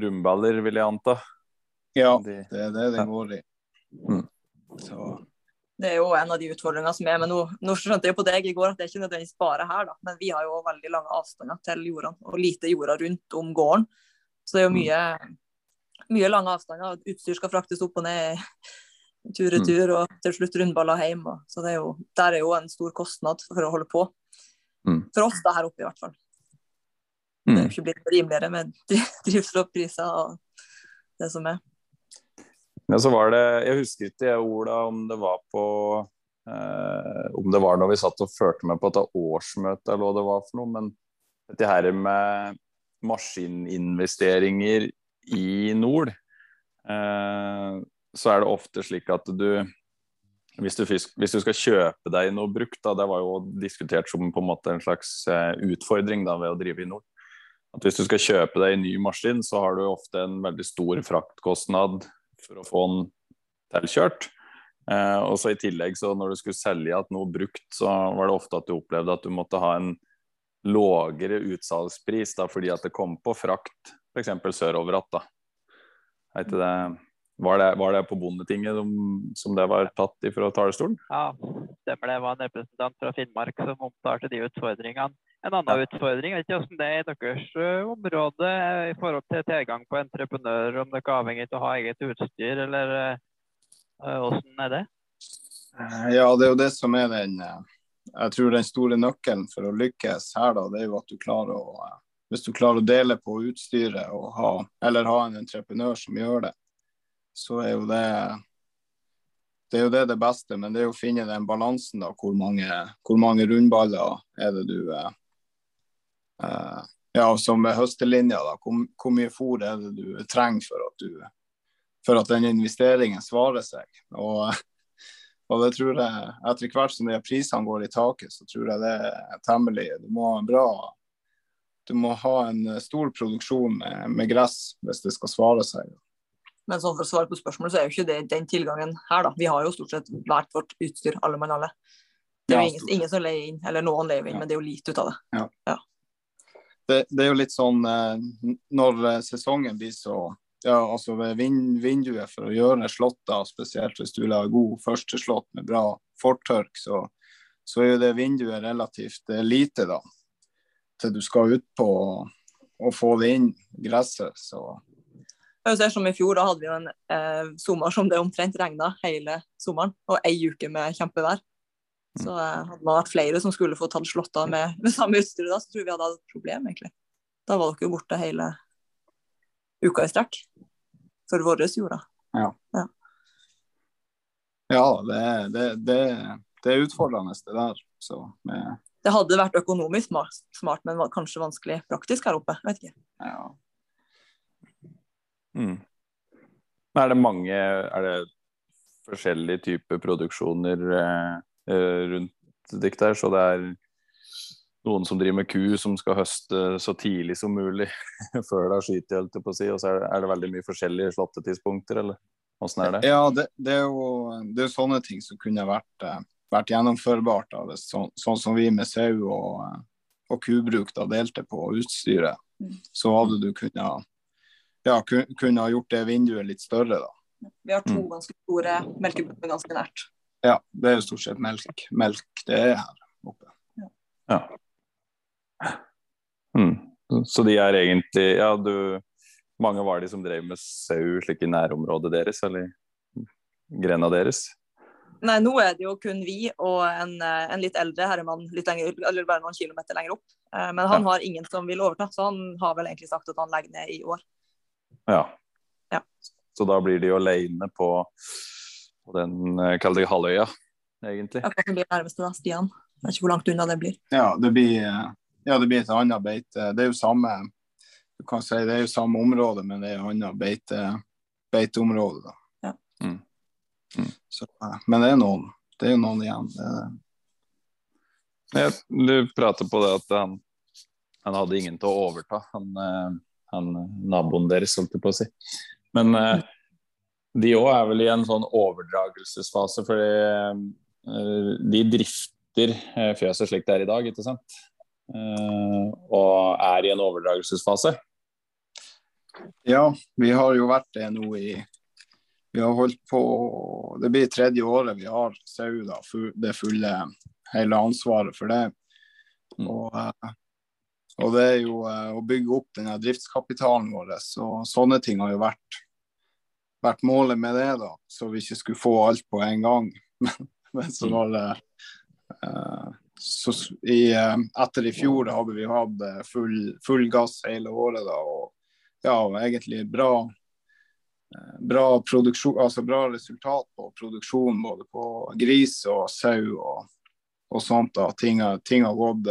rumballer, vil jeg anta? Ja, de... det er det det går i. Mm. Så det er jo en av de utfordringene som er. Men nå, nå skjønte jeg på deg i går at det er ikke nødvendigvis bare her, da. Men vi har jo veldig lange avstander til jordene, og lite jorda rundt om gården. Så det er jo mm. mye, mye lange avstander. Utstyr skal fraktes opp og ned tur og mm. tur, og til slutt rundballer hjem. Og, så det er jo, der er jo en stor kostnad for å holde på. Mm. For oss da her oppe, i hvert fall. Det er jo ikke blitt rimeligere med drivstoffpriser og det som er. Men så var det Jeg husker ikke Ola, om det var på eh, Om det var når vi satt og førte med på et årsmøte eller hva det var for noe, men dette her med maskininvesteringer i nord, eh, så er det ofte slik at du hvis du, hvis du, skal kjøpe deg noe brukt, da, det var jo diskutert som på en måte en slags eh, utfordring da, ved å drive i nord. At Hvis du skal kjøpe deg en ny maskin, så har du ofte en veldig stor fraktkostnad for å få den tilkjørt. Eh, og så I tillegg, så når du skulle selge igjen noe brukt, så var det ofte at du opplevde at du måtte ha en lågere utsalgspris fordi at det kom på frakt f.eks. sørover igjen. Det, var, det, var det på Bondetinget som, som, det var tatt ifra talerstolen? Ja, stemmer det. var en representant fra Finnmark som omtalte de utfordringene. En annen ja. utfordring, jeg vet ikke hvordan det er i deres eh, område eh, i forhold til tilgang på entreprenører, om dere er avhengig av å ha eget utstyr, eller hvordan er det? Ja, det er jo det som er den Jeg tror den store nøkkelen for å lykkes her, da, det er jo at du klarer å hvis du klarer å dele på utstyret og ha, eller ha en entreprenør som gjør det, så er jo det det er jo det det beste, men det er å finne den balansen. da, Hvor mange, hvor mange rundballer er det du eh, eh, Ja, som med høstelinja, da. Hvor, hvor mye fôr er det du trenger for at, du, for at den investeringen svarer seg? Og, og det tror jeg, etter hvert som de prisene går i taket, så tror jeg det er temmelig Du må ha en bra du må ha en stor produksjon med, med, gress hvis det skal svare seg. Men sånn for å svare på spørsmålet, så er jo ikke det den tilgangen her, da. Vi har jo stort sett hvert vårt utstyr, alle mann alle. Det er jo ingen, ingen, som leier inn, eller noen leier inn, ja. men det er jo lite ut av det. Ja. ja. Det, det, er jo litt sånn eh, når eh, sesongen blir så ja, altså ved vind, vinduet for å gjøre slåtter, spesielt hvis du vil ha god førsteslått med bra fortørk, så, så er jo det vinduet relativt lite, da til du skal ut på og få det inn gresset. Så. Jeg ser som I fjor da hadde vi en eh, sommer som det omtrent regna hele sommeren, og ei uke med kjempevær. Så eh, hadde man vært flere som skulle få tatt slåtta med, med samme utstyr, da, så tror vi hadde hatt et problem. egentlig. Da var dere borte hele uka i strekk for våre jorda. Ja. ja. Ja, det, det, det, det er utfordrende det der. Så med det hadde vært økonomisk smart, men kanskje vanskelig praktisk her oppe. Jeg vet ikke. Ja. Mm. Er det mange Er det forskjellige typer produksjoner eh, eh rundt dikt der? Så det er noen som driver med ku som skal høste så tidlig som mulig før det har skytet, holdt jeg på å si. Og så er det, er det veldig mye forskjellige slåttetidspunkter, eller åssen er det? Ja, det, det, er jo det er sånne ting som kunne vært eh, vært gjennomførbart. Da, så, sånn som vi med sau og, og kubruk da, delte på utstyret. Mm. Så hadde du kunnet, ja, kunne ha gjort det vinduet litt større. da. Vi har to mm. ganske store melkebruk ganske nært. Ja, det er jo stort sett melk, melk det er her oppe. Ja. Mm. Så de er egentlig Ja, du Mange var de som drev med sau slik i nærområdet deres, eller grena deres? Nei, nå er det jo kun vi og en, eh, en litt eldre herremann litt lenger, eller bare noen kilometer lenger opp. Eh, men han ja. har ingen som vil overta, så han har vel egentlig sagt at han legger ned i år. Ja. ja. Så da blir de jo alene på, på den, eh, kall det halvøya, egentlig. Ja, hva blir nærmeste da, Stian? Jeg vet ikke hvor langt unna det blir. Ja, det blir, ja, det blir et annet beite. Det er jo samme du kan si det er jo samme område, men det er et annet beite, beiteområde. da. Ja. Mm. Mm. Så, men det er noen. Det er jo noen igjen. Ja, du prater på det at han, han, hadde ingen til å overta, han, eh, han naboen deres, holdt jeg på å si. Men eh, de òg er vel i en sånn overdragelsesfase, fordi eh, de drifter fjøset slik det er i dag, ikke sant? Og er i en overdragelsesfase. Ja, vi har jo vært det nå i vi har holdt på Det blir tredje året vi har sau, da. Det fulle hele ansvaret for det. Mm. Og, eh, og, det er jo eh, å bygge opp denne driftskapitalen vår. Så sånne ting har jo vært, vært målet med det, da. Så vi ikke skulle få alt på en gang. Men så var det uh, så i, etter i fjor hadde vi hatt full, full gass hele året da, og ja, egentlig bra bra, altså bra resultat på produksjon både på gris og sau og, og sånt. da. Ting, ting har gått,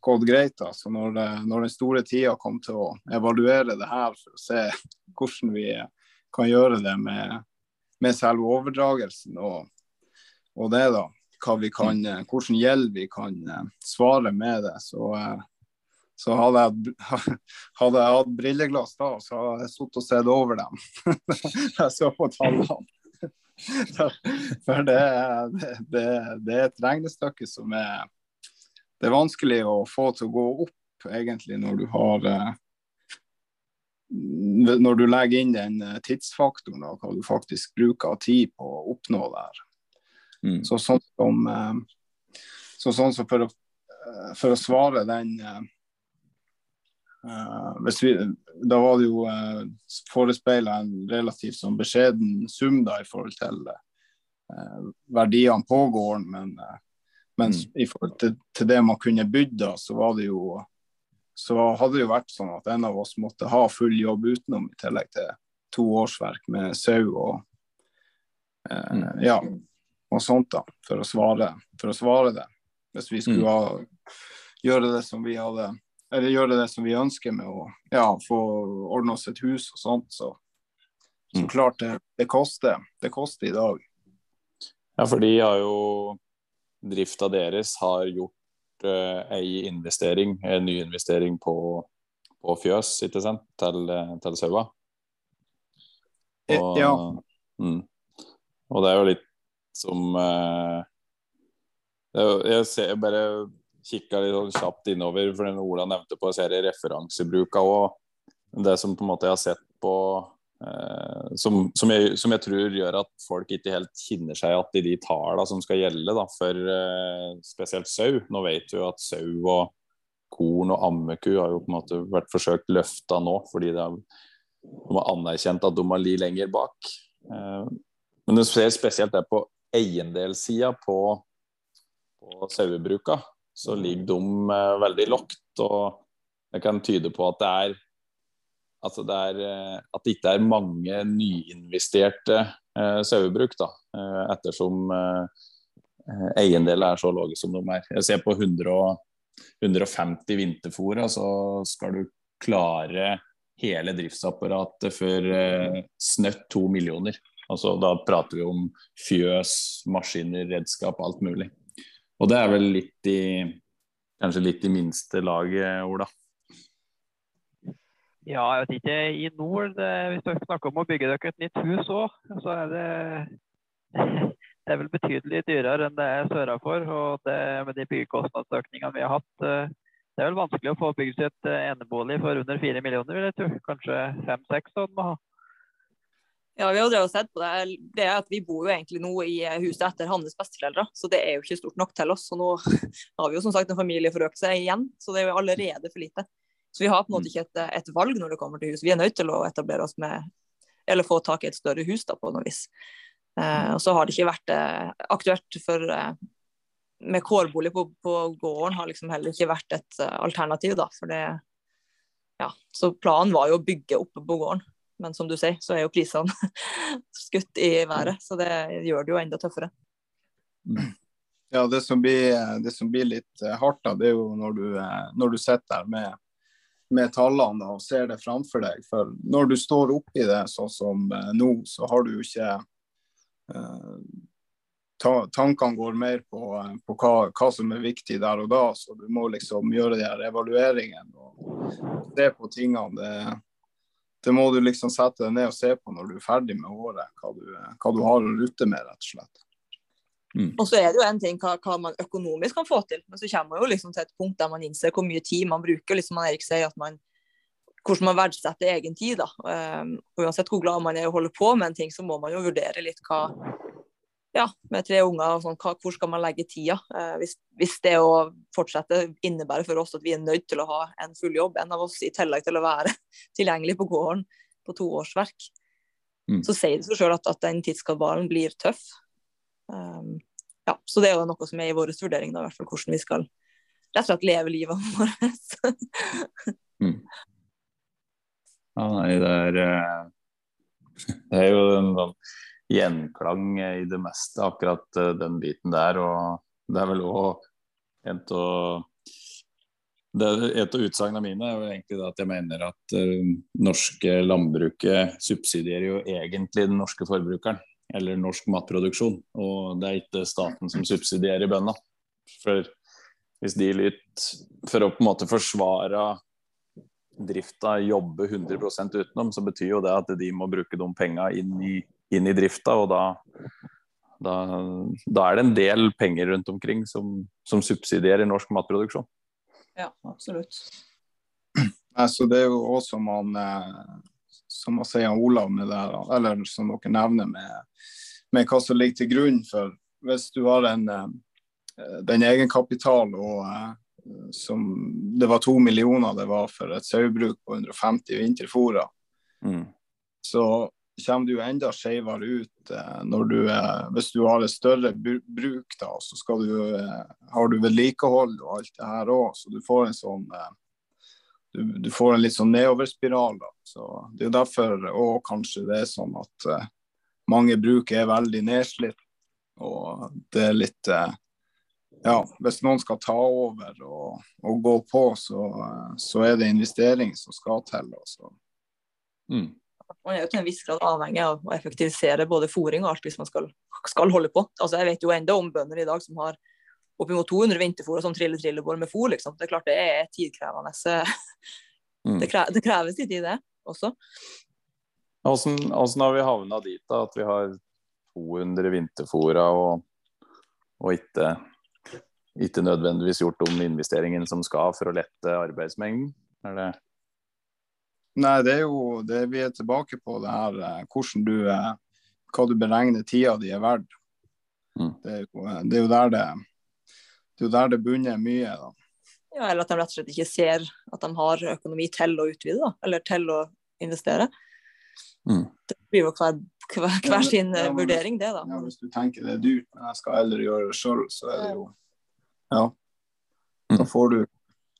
gått greit. da, så når, det, når den store tida kom til å evaluere det her for å se hvordan vi kan gjøre det med, med selve overdragelsen og, og, det, da, kan, hvordan gjeld vi kan svare med det, så, så hadde jeg, hadde jeg hatt brilleglass da, så hadde jeg sittet og sett over dem. jeg så på tallene. For det, det, det, er et regnestykke som er Det er vanskelig å få til å gå opp, egentlig, når du har eh, Når du legger inn den eh, tidsfaktoren og hva du faktisk bruker av tid på å oppnå det her. Mm. Så sånn som, eh, så sånn som for, å, for å svare den Uh, vi, da var det jo uh, forespeila en relativt sånn beskjeden sum da, i forhold til uh, verdiene på gården. Men, uh, mens mm. i forhold til, til, det man kunne bydd da, så var det jo så hadde det jo vært sånn at en av oss måtte ha full jobb utenom, i tillegg til to årsverk med sau og mm. ja, og sånt, da, for å svare, for å svare det. Hvis vi skulle mm. ha, gjøre det som vi hadde eller gjøre det som vi ønsker med å ja, få ordne oss et hus og sånt. Så, så mm. klart det, det, koster. Det koster i dag. Ja, for de har jo Drifta deres har gjort uh, ei investering, en nyinvestering på, på fjøs, ikke sant, til, til saua. Og, ja. Mm. Og det er jo litt som uh, jeg ser bare kikka litt sånn kjapt innover, for den Ola nevnte på serie referansebruka òg. Det som på en måte jeg har sett på eh, som, som, jeg, som, jeg, tror gjør at folk ikke helt kjenner seg igjen i de tallene som skal gjelde da, for eh, spesielt sau. Nå vet vi jo at sau og korn og ammeku har jo på en måte vært forsøkt løfta nå, fordi det er, de har anerkjent at de har li lenger bak. Eh, men du ser spesielt det på eiendelssida på, på sauebruka så ligger de eh, veldig lågt. Og det kan tyde på at det er altså det er, eh, at det ikke er mange nyinvesterte eh, sauebruk, da, eh, ettersom eh, eiendeler er så lave som de er. Jeg ser på 100 og, 150 vinterfôra, så skal du klare hele driftsapparatet for eh, snøtt to millioner. Altså, da prater vi om fjøs, maskiner, redskap, alt mulig. Og det er vel litt i Kanskje litt i minste laget, Ola? Ja, jeg vet ikke. I nord, det, hvis dere snakker om å bygge dere et nytt hus òg, så er det det er vel betydelig dyrere enn det er sørafor. Og det, med de byggekostnadsøkningene vi har hatt, eh, det er vel vanskelig å få bygd et eh, enebolig for under fire millioner, vil jeg tro. Kanskje fem-seks sånn må ha. Ja, vi har jo sett på det. det er at Vi bor jo egentlig nå i huset etter hans besteforeldre, så det er jo ikke stort nok til oss. Så Nå har vi jo som sagt en familieforøkelse igjen, så det er jo allerede for lite. Så vi har på en måte mm. ikke et, et, valg når det kommer til hus. Vi er nødt til å etablere oss med, eller få tak i et større hus da, på noe vis. Eh, og så har det ikke vært eh, aktuelt for eh, med kårbolig på, på, gården har liksom heller ikke vært et uh, alternativ, da. For det Ja. Så planen var jo å bygge oppe på gården. Men som du sier, så er jo prisene skutt i været, så det gjør det jo enda tøffere. Ja, det som blir, det som blir litt eh, hardt, da, det er jo når du, eh, når du sitter der med, med tallene og ser det framfor deg. For når du står oppi det sånn som eh, nå, så har du jo ikke eh, ta, Tankene går mer på, på hva, hva, som er viktig der og da, så du må liksom gjøre de her evalueringene og se på tingene. Det, det må du liksom sette deg ned og se på når du er ferdig med året, hva du, hva du har å rutte med, rett og slett. Mm. Og så er det jo en ting hva, hva, man økonomisk kan få til, men så kommer man jo liksom til et punkt der man innser hvor mye tid man bruker. liksom Erik sier at man hvordan man verdsetter egen tid. da. Um, uansett hvor glad man er i å holde på med en ting, så må man jo vurdere litt hva, ja, med tre unger, sånn, hvor skal man legge tida? Uh, hvis, hvis, det å fortsette innebærer for oss at vi er nødt til å ha en full jobb, en av oss i tillegg til å være tilgjengelig på gården på to årsverk, mm. så sier det seg sjøl at, at, den tidskabalen blir tøff. Um, ja, så det er jo noe som er i vår vurdering, da, i hvert fall hvordan vi skal rett og slett leve livet vårt. mm. Ja, nei, det er, eh, det er jo en sånn gjenklang i det meste, akkurat eh, den biten der. Og det er vel òg en av Et av utsagnene mine er jo egentlig at jeg mener at det norske landbruket subsidierer jo egentlig den norske forbrukeren, eller norsk matproduksjon. Og det er ikke staten som subsidierer bøndene. For hvis de litt for å på en måte forsvare drifta jobbe 100% utenom, så betyr jo det at de må bruke de penga inn, inn, i drifta. Og da, da, da, er det en del penger rundt omkring som, som subsidierer norsk matproduksjon. Ja, absolutt. Altså, det er jo også man eh, som man sier Olav med det, eller som dere nevner med, med hva som ligger til grunn for Hvis du har en, eh, den egenkapital og eh, som Det var to millioner det var for et sauebruk på 150 vinterfôrer. Mm. Så kommer du enda skeivere ut eh, når du hvis du har et større bruk, da, så skal du, har du vedlikehold og alt det her òg. Så du får en sånn du, du, får en litt sånn nedoverspiral. da. Så Det er jo derfor òg kanskje det er sånn at uh, mange bruk er veldig nedslitt. Og det er litt uh, ja, hvis noen skal ta over og, og gå på, så, så, er det investering som skal til. Også. Mm. Man er jo til en viss grad avhengig av å effektivisere både fòring og alt hvis man skal, skal holde på. Altså, jeg vet jo enda om bønder i dag som har oppimot 200 vinterfôr og sånn trille-trillebår med fôr. Liksom. Det er klart det er tidkrevende. Mm. Det, kreves, det kreves litt i det også. Åssen har vi havna dit da, at vi har 200 vinterfôra og, og ikke ikke nødvendigvis gjort om investeringen som skal for å lette arbeidsmengden? Er det Nei, det er jo det vi er tilbake på det her eh, hvordan du eh, hva du beregner tida di er verdt. Mm. Det, er jo, eh, det, er jo, der det det er jo der det bunner mye. da. Ja, Eller at de rett og slett ikke ser at de har økonomi til å utvide, da, eller til å investere. Mm. Det blir jo hver, hver, hver sin ja, men, vurdering, det. da. Ja, Hvis du tenker det er dyrt, men jeg skal heller gjøre det sjøl, så er det jo ja. Da får du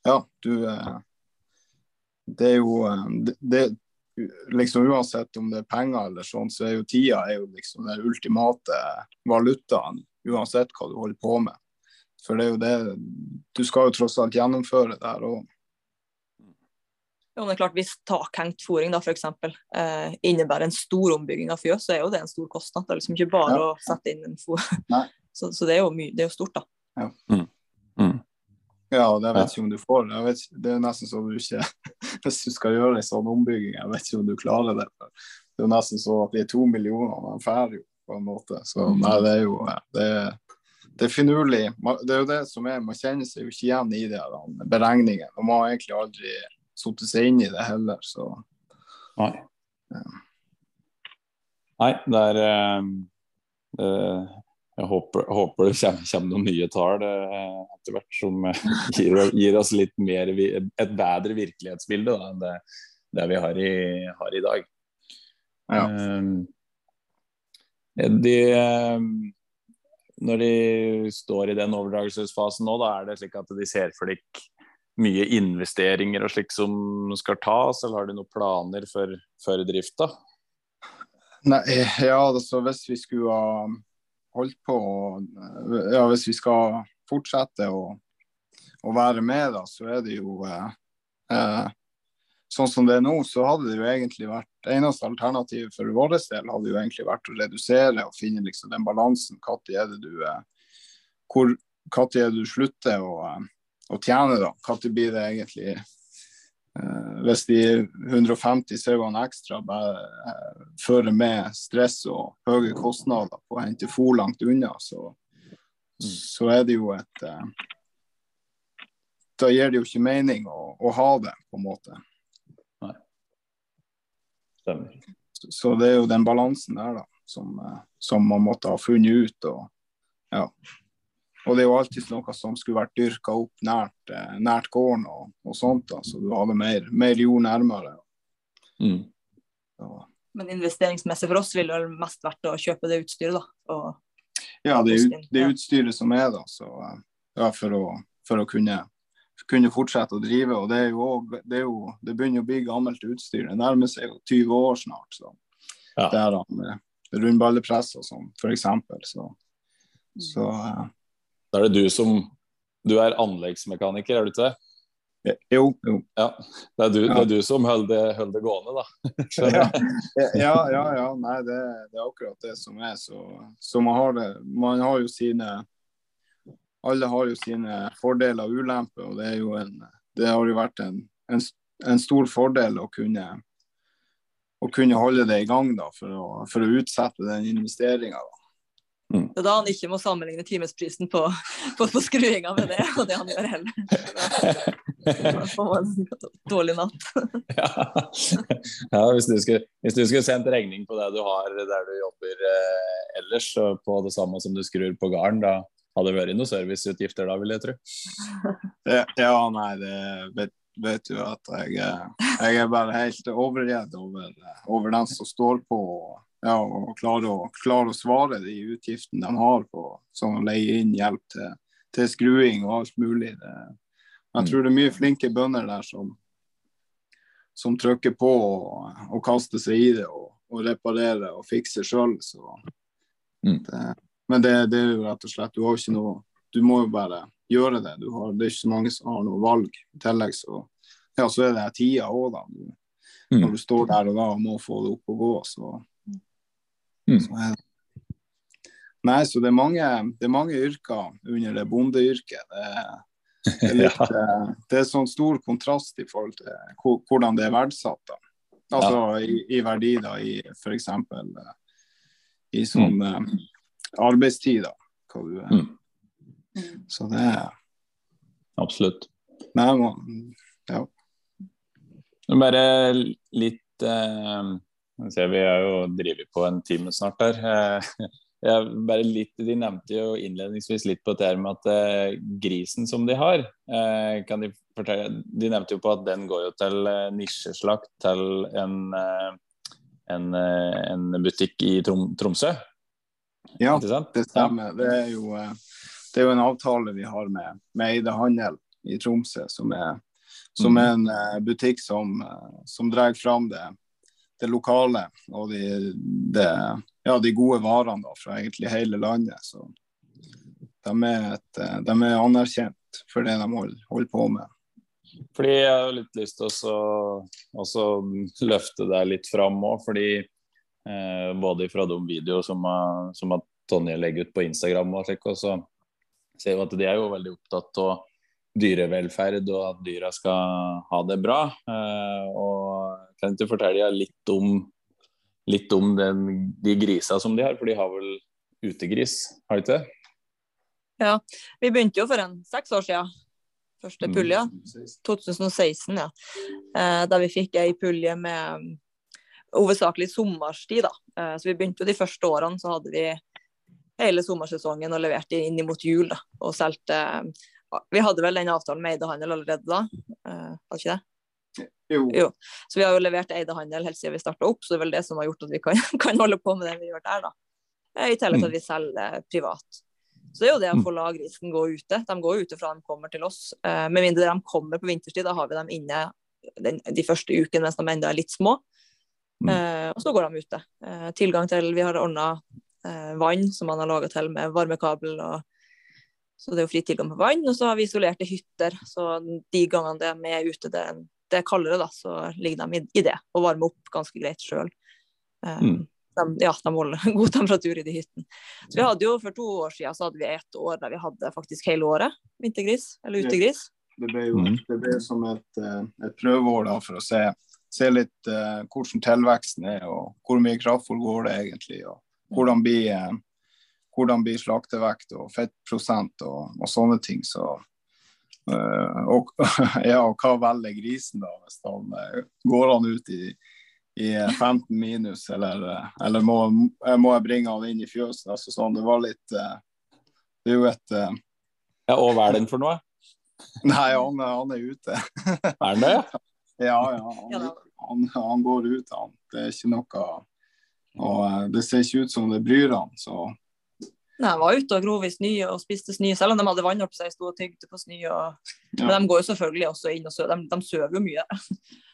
Ja, du eh, Det er jo eh, det, det, liksom Uansett om det er penger eller sånn, så er jo tida er jo liksom den ultimate valutaen. Uansett hva du holder på med. For det er jo det Du skal jo tross alt gjennomføre det her òg. Jo, det er klart Hvis takhengt fôring da, for eksempel, eh, innebærer en stor ombygging av fjøs, så er jo det en stor kostnad. Det er liksom ikke bare ja. å sette inn en fôr. Så, så, det er jo mye, det er jo stort, da. Ja. Mm. Mm. Ja, det vet ikke om du får. Vet, det er nesten så du ikke Hvis du skal gjøre en sånn ombygging, jeg vet ikke om du klarer det. Det er nesten så at de er to millioner, og de drar jo på en måte. Så mm. nei, det er jo det, det er finurlig. Det er jo det som er, man kjenner seg jo ikke igjen i de beregningene. Og man har egentlig aldri satt seg inn i det heller, så Nei. Ja. Nei, det er uh, jeg håper, håper, det kommer, kommer, noen nye tall eh, etter hvert som gir, gir, oss litt mer, et bedre virkelighetsbilde da, enn det, det vi har i, har i dag. Ja. Um, de, når de står i den overdragelsesfasen nå, da er det slik at de ser for deg mye investeringer og slik som skal tas, eller har de noen planer for, for drifta? Nei, ja, altså hvis vi skulle ha holdt på ja, Hvis vi skal fortsette å, å være med, da, så er det jo eh, eh, Sånn som det er nå, så hadde det jo egentlig vært Eneste alternativet for vår del hadde jo egentlig vært å redusere og finne liksom den balansen. Når er det du hvor, er det du slutter å, å tjene, da? Når blir det egentlig Eh, hvis de 150 sauene ekstra bare eh, fører med stress og høye kostnader på å hente fôr langt unna, så, mm. så, er det jo et eh, Da gir det jo ikke mening å, å ha det, på en måte. Stemmer. Så, så det er jo den balansen der da, som, som man måtte ha funnet ut. og ja, og det er jo alltid noe som skulle vært dyrka opp nært, eh, nært gården og, og, sånt, da, så du hadde mer, mer jord nærmere. Mm. Men investeringsmessig for oss ville det mest vært å kjøpe det utstyret, da? Og, ja, det er det utstyret som er, da. Så, ja, for, å, for å kunne, kunne, fortsette å drive. Og det også, det, jo, det begynner å bli gammelt utstyr. Det nærmer seg jo 20 år snart. Så. Ja. Der han rundballepress og sånn, f.eks. Så, så da er det du som Du er anleggsmekaniker, er du ikke det? Jo, jo. Ja, det er du, det er du som holder det, holder det gående, da. ja, ja, ja. Nei, det, det, er akkurat det som er. Så, så man, har det, man har jo sine Alle har jo sine fordeler og ulemper, og det, er jo en, det har jo vært en, en, en stor fordel å kunne, å kunne holde det i gang da, for, å, for å utsette den investeringa. Mm. Det er da han ikke må sammenligne timesprisen på, på, på skruinga med det, og det han gjør heller. Da får man en dårlig natt. ja. ja hvis, du skulle, hvis, du skulle, sendt regning på det du har der du jobber eh, ellers, på det samme som du skrur på garn, da hadde vært noen serviceutgifter da, vil jeg tro? ja, nei, det vet, vet du at jeg, jeg er bare helt overredd over, over den som står på ja, og klarer å, klarer å, svare de utgiftene de har på sånn å leie inn hjelp til, til skruing og alt mulig. Det, jeg tror det er mye flinke bønder der som, som trykker på og, og, kaster seg i det og, og reparerer og fikser sjøl. Mm. Men det, det, er jo rett og slett Du har jo ikke noe Du må jo bare gjøre det. Har, det er ikke så mange som har noe valg. I tillegg så, ja, så er det tida òg, da. Mm. Når du står der og da og må få det opp og gå, så Mm. Så Nei, så det er, mange, det er mange yrker under det bondeyrket. Det er, det er, litt, ja. Eh, det er sånn stor kontrast i forhold til hvordan det er verdsatt. da. Altså ja. i, i, verdi, da, i f.eks. Eh, i sånn mm. Uh, arbeidstid, da. Hva du er. Mm. Så det er Absolutt. Nei, man, ja. Bare litt uh vi har jo drevet på en time snart her. Eh, jeg, bare litt, De nevnte jo innledningsvis litt på det her med at eh, grisen som de har eh, kan De fortelle, de nevnte jo på at den går jo til eh, nisjeslakt til en, en, en, butikk i Trom Tromsø. Ja, det stemmer. Det, er jo, det er jo en avtale vi har med, med Eide Handel i Tromsø, som er, som er en butikk som, som drar fram det det lokale og de, de, ja, de gode varene da, fra egentlig hele landet. Så de er, et, de er anerkjent for det de holder, holder på med. Fordi Jeg har litt lyst til å løfte deg litt fram òg, fordi eh, både fra de videoer som, som Tonje legger ut på Instagram, og slik, og så ser vi at de er jo veldig opptatt av dyrevelferd og at dyra skal ha det bra. Eh, og kan du fortelle litt om, litt om den, de grisa som de har, for de har vel utegris, har de ikke det? Ja, vi begynte jo for en seks år siden. Første mm. pulje, 2016, ja. Eh, da vi fikk ei pulje med hovedsakelig sommerstid. da. Eh, så vi begynte jo de første årene, så hadde vi hele sommersesongen og leverte inn mot jul. da, Og solgte vi hadde vel den avtalen med Eidehandel allerede da, uh, hadde ikke det? Jo. jo. Så vi har jo levert Eidehandel helt siden vi starta opp, så det er vel det som har gjort at vi kan, kan holde på med det vi gjør der, da. I tillegg til at vi selger privat. Så det er jo det å få la grisen gå ute. De går ute fra de kommer til oss. Med mindre de kommer på vinterstid, da har vi dem inne den, de første ukene mens de ennå er litt små. Uh, og så går de ute. Eh, tilgang til Vi har ordna vann som man har laga til med varmekabel og så det er jo fri tilgang på vann. Og så har vi isolerte hytter, så de gangene det er med ute, det, det er kaldere, da, så ligger de i, i det og varmer opp ganske greit sjøl. Um, mm. de, ja, de holder god temperatur i de hyttene. Så vi hadde jo For to år siden så hadde vi et år der vi hadde faktisk hele året vintergris, eller utegris. Det ble jo mm. det ble som et, eh, et prøveår da, for å se, se litt uh, hvordan tilveksten er, og hvor mye kraftfôr går det egentlig, og hvordan blir uh, hvordan blir slaktevekt og fettprosent og, og sånne ting. Så, uh, og, ja, og hva velger grisen da, hvis han går han ut i, i 15 minus, eller, eller må, må, jeg bringe han inn i fjøset? Altså, sånn, det var litt Det er jo et Ja, og hva er den for noe? Nei, han, han er ute. er han det? Ja, ja. Han, han, han, går ut, han. Det er ikke noe og Det ser ikke ut som det bryr han. så Nei, han var ute og grov i snø og spiste snø, selv om de hadde vann opp seg, sto og tygde på snø. Og... Ja. Men de går jo selvfølgelig også inn og sover. De, de sover jo mye.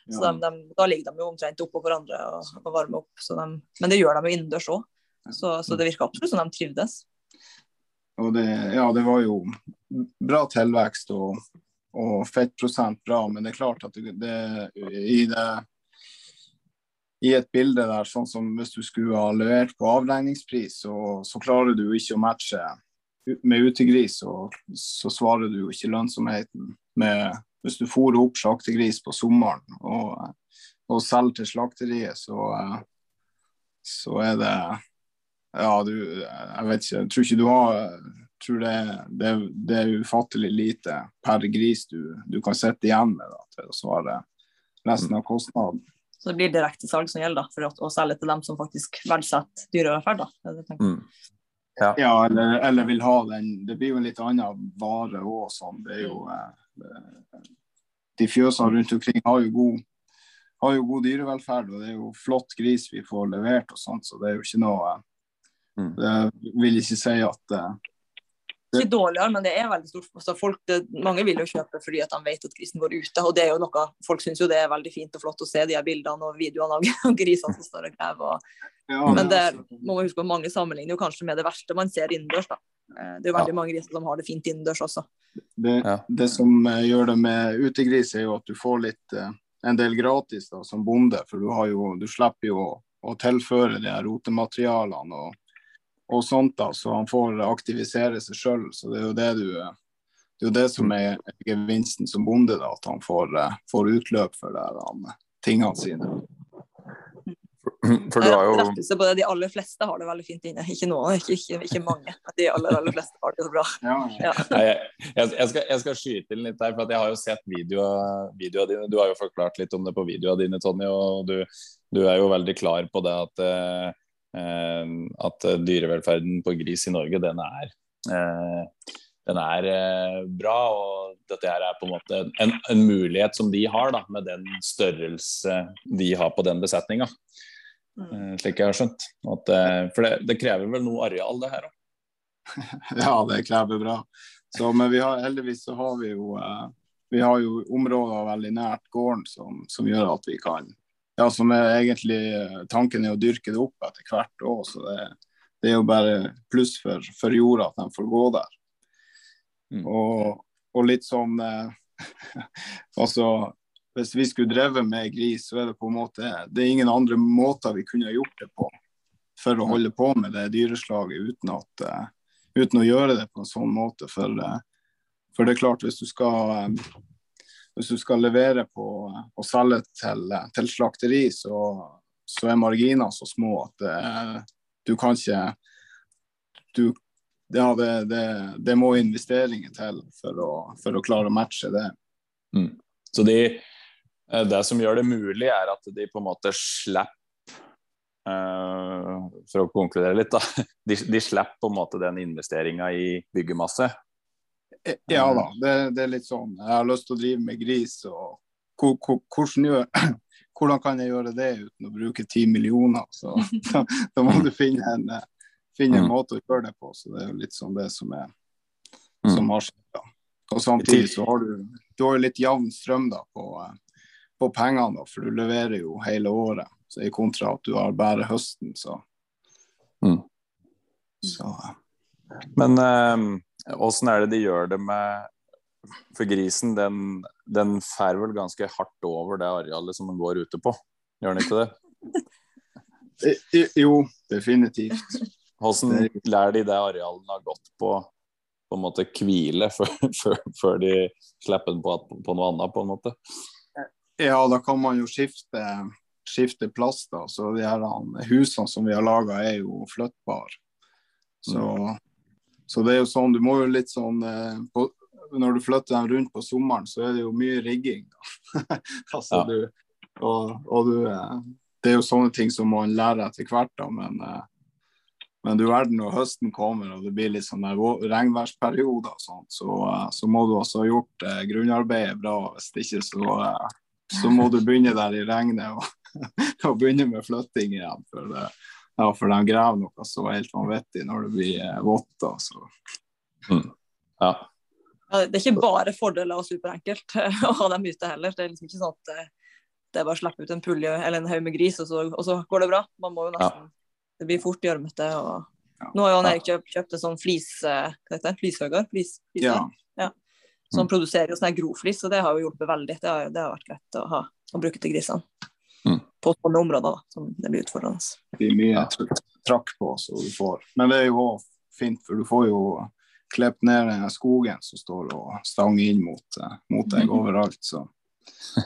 Så de, de, da ligger de jo omtrent oppå hverandre og, og varmer opp. De, men det gjør de jo innendørs òg. Så, så, det virker absolutt som de trivdes. Og det, ja, det var jo bra tilvekst og, og fettprosent bra, men det er klart at det, det, i, det, i et bilde der, sånn som hvis du skulle ha levert på avregningspris, så, så klarer du ikke å matche med utegris, og så svarer du ikke lønnsomheten med Hvis du fôrer opp slaktegris på sommeren og, og selger til slakteriet, så, så er det Ja, du Jeg vet ikke, jeg tror ikke du har tror det, det, det, er ufattelig lite per gris du, du kan sitte igjen med da, til å svare resten av kostnaden. Så det blir direkte salg som gjelder da, for å, å selge til dem som faktisk verdsetter dyrevelferd? Mm. Ja, ja eller, eller, vil ha den. Det blir jo en litt annen vare òg. Sånn. Det er jo eh, De fjøsene rundt omkring har jo, god, har jo god dyrevelferd, og det er jo flott gris vi får levert og sånt, så det er jo ikke noe mm. Det vil ikke si at eh, ikke dårligere, men det er veldig stort. Altså, folk, det, mange vil jo kjøpe fordi at de vet at grisen går ute. og det er jo noe, Folk syns jo det er veldig fint og flott å se de her bildene og videoene av grisene som står og graver. Ja, men det må man huske på mange sammenligner jo kanskje med det verste man ser innendørs. da. Eh, det er jo veldig ja. mange griser som har det fint innendørs også. Det, det, som eh, gjør det med utegris, er jo at du får litt eh, en del gratis da, som bonde. For du, har jo, du slipper jo å, å tilføre de her rotematerialene. og og sånt, da, så han får aktivisere seg sjøl. Så det er jo det du det er jo det som er gevinsten som bonde, da, at han får, eh, får utløp for det, han, tingene sine. For du har jo det, De aller fleste har det veldig fint inne. Ikke noen, ikke, ikke, ikke mange. De aller, aller fleste har det bra. Ja. Ja. Jeg, jeg, skal, jeg, skal, skyte inn litt der, for jeg har jo sett videoene video dine. Du har jo forklart litt om det på videoene dine, Tonje. og du, du, er jo veldig klar på det at Eh, at dyrevelferden på gris i Norge, den er, eh, den er eh, bra. Og dette her er på en måte en, en mulighet som de har, da, med den størrelse de har på den besetninga. Mm. Slik jeg har skjønt. At, for det, det, krever vel noe areal, det her òg? ja, det krever bra. Så, men vi har, heldigvis så har vi jo vi har jo områder veldig nært gården som, som gjør at vi kan ja, som er egentlig eh, tanken er å dyrke det opp etter hvert år. Så det, det, er jo bare pluss for, for jorda at de får gå der. Mm. Og, og, litt sånn eh, Altså, hvis vi skulle drevet med gris, så er det på en måte Det er ingen andre måter vi kunne gjort det på for å holde på med det dyreslaget uten, at, uh, uten å gjøre det på en sånn måte. For, uh, for det er klart, hvis du skal um, hvis du skal levere på og selge til, til slakteri, så, så, er marginene så små at det, du kan ikke du, ja, det, det, det, må investeringer til for å, for å klare å matche det. Mm. Så de, eh, det som gjør det mulig, er at de på en måte slipper uh, For å konkludere litt, da. De, de slipper på en måte den investeringa i byggemasse. Ja da, det, det, er litt sånn. Jeg har lyst til å drive med gris. og hvordan, gjør, hvordan kan jeg gjøre det uten å bruke ti millioner? Så da, da, må du finne en, finne en, mm. måte å gjøre det på. Så det er jo litt sånn det som er mm. som har skjedd. da. Og samtidig så har du, du har litt jevn strøm da på, på pengene, da, for du leverer jo hele året. Så I kontra at du har bare høsten, så. Mm. så. Men um Åssen er det de gjør det med For grisen, den, den fær vel ganske hardt over det arealet som den går ute på, gjør den ikke det? Jo, definitivt. Hvordan lærer de det arealet har gått på, på en måte hvile før, før, før de slipper den på, på, noe annet, på en måte? Ja, da kan man jo skifte, skifte plass, da. Så de her husene som vi har laga, er jo flyttbare. Så mm. Så det er jo sånn, du må jo litt sånn eh, på, Når du flytter dem rundt på sommeren, så er det jo mye rigging. altså, ja. du, og, og du, eh, det er jo sånne ting som man lærer etter hvert, da, men, eh, men du verden når høsten kommer og det blir litt sånn regnværsperioder, sånt, så, så, må du også ha gjort eh, grunnarbeidet bra. Hvis ikke så, så må du begynne der i regnet og, og begynne med flytting igjen. for det ja, for de graver noe så helt vanvittig når det blir eh, vått. Altså. Mm. Ja. ja. Det er ikke bare fordeler og superenkelt å ha dem ute heller. Det er liksom ikke sånn at eh, det er bare å slippe ut en pulje eller en haug med gris, og så, og så, går det bra. Man må jo nesten, ja. Det blir fort gjørmete. Og... Nå har jo han Erik kjøpt, kjøpt en sånn flis, hva heter det, flishøger? flis, ja. ja. Så han produserer jo sånn her groflis, og det har jo hjulpet veldig. Det har, det har vært lett å, ha, å bruke til grisene. På sånne områder da, som det blir utfordrende. Det blir mye trakk på, så du får. Men det er jo også fint, for du får jo klippet ned den skogen som står og stanger inn mot, eh, mot deg overalt. Så,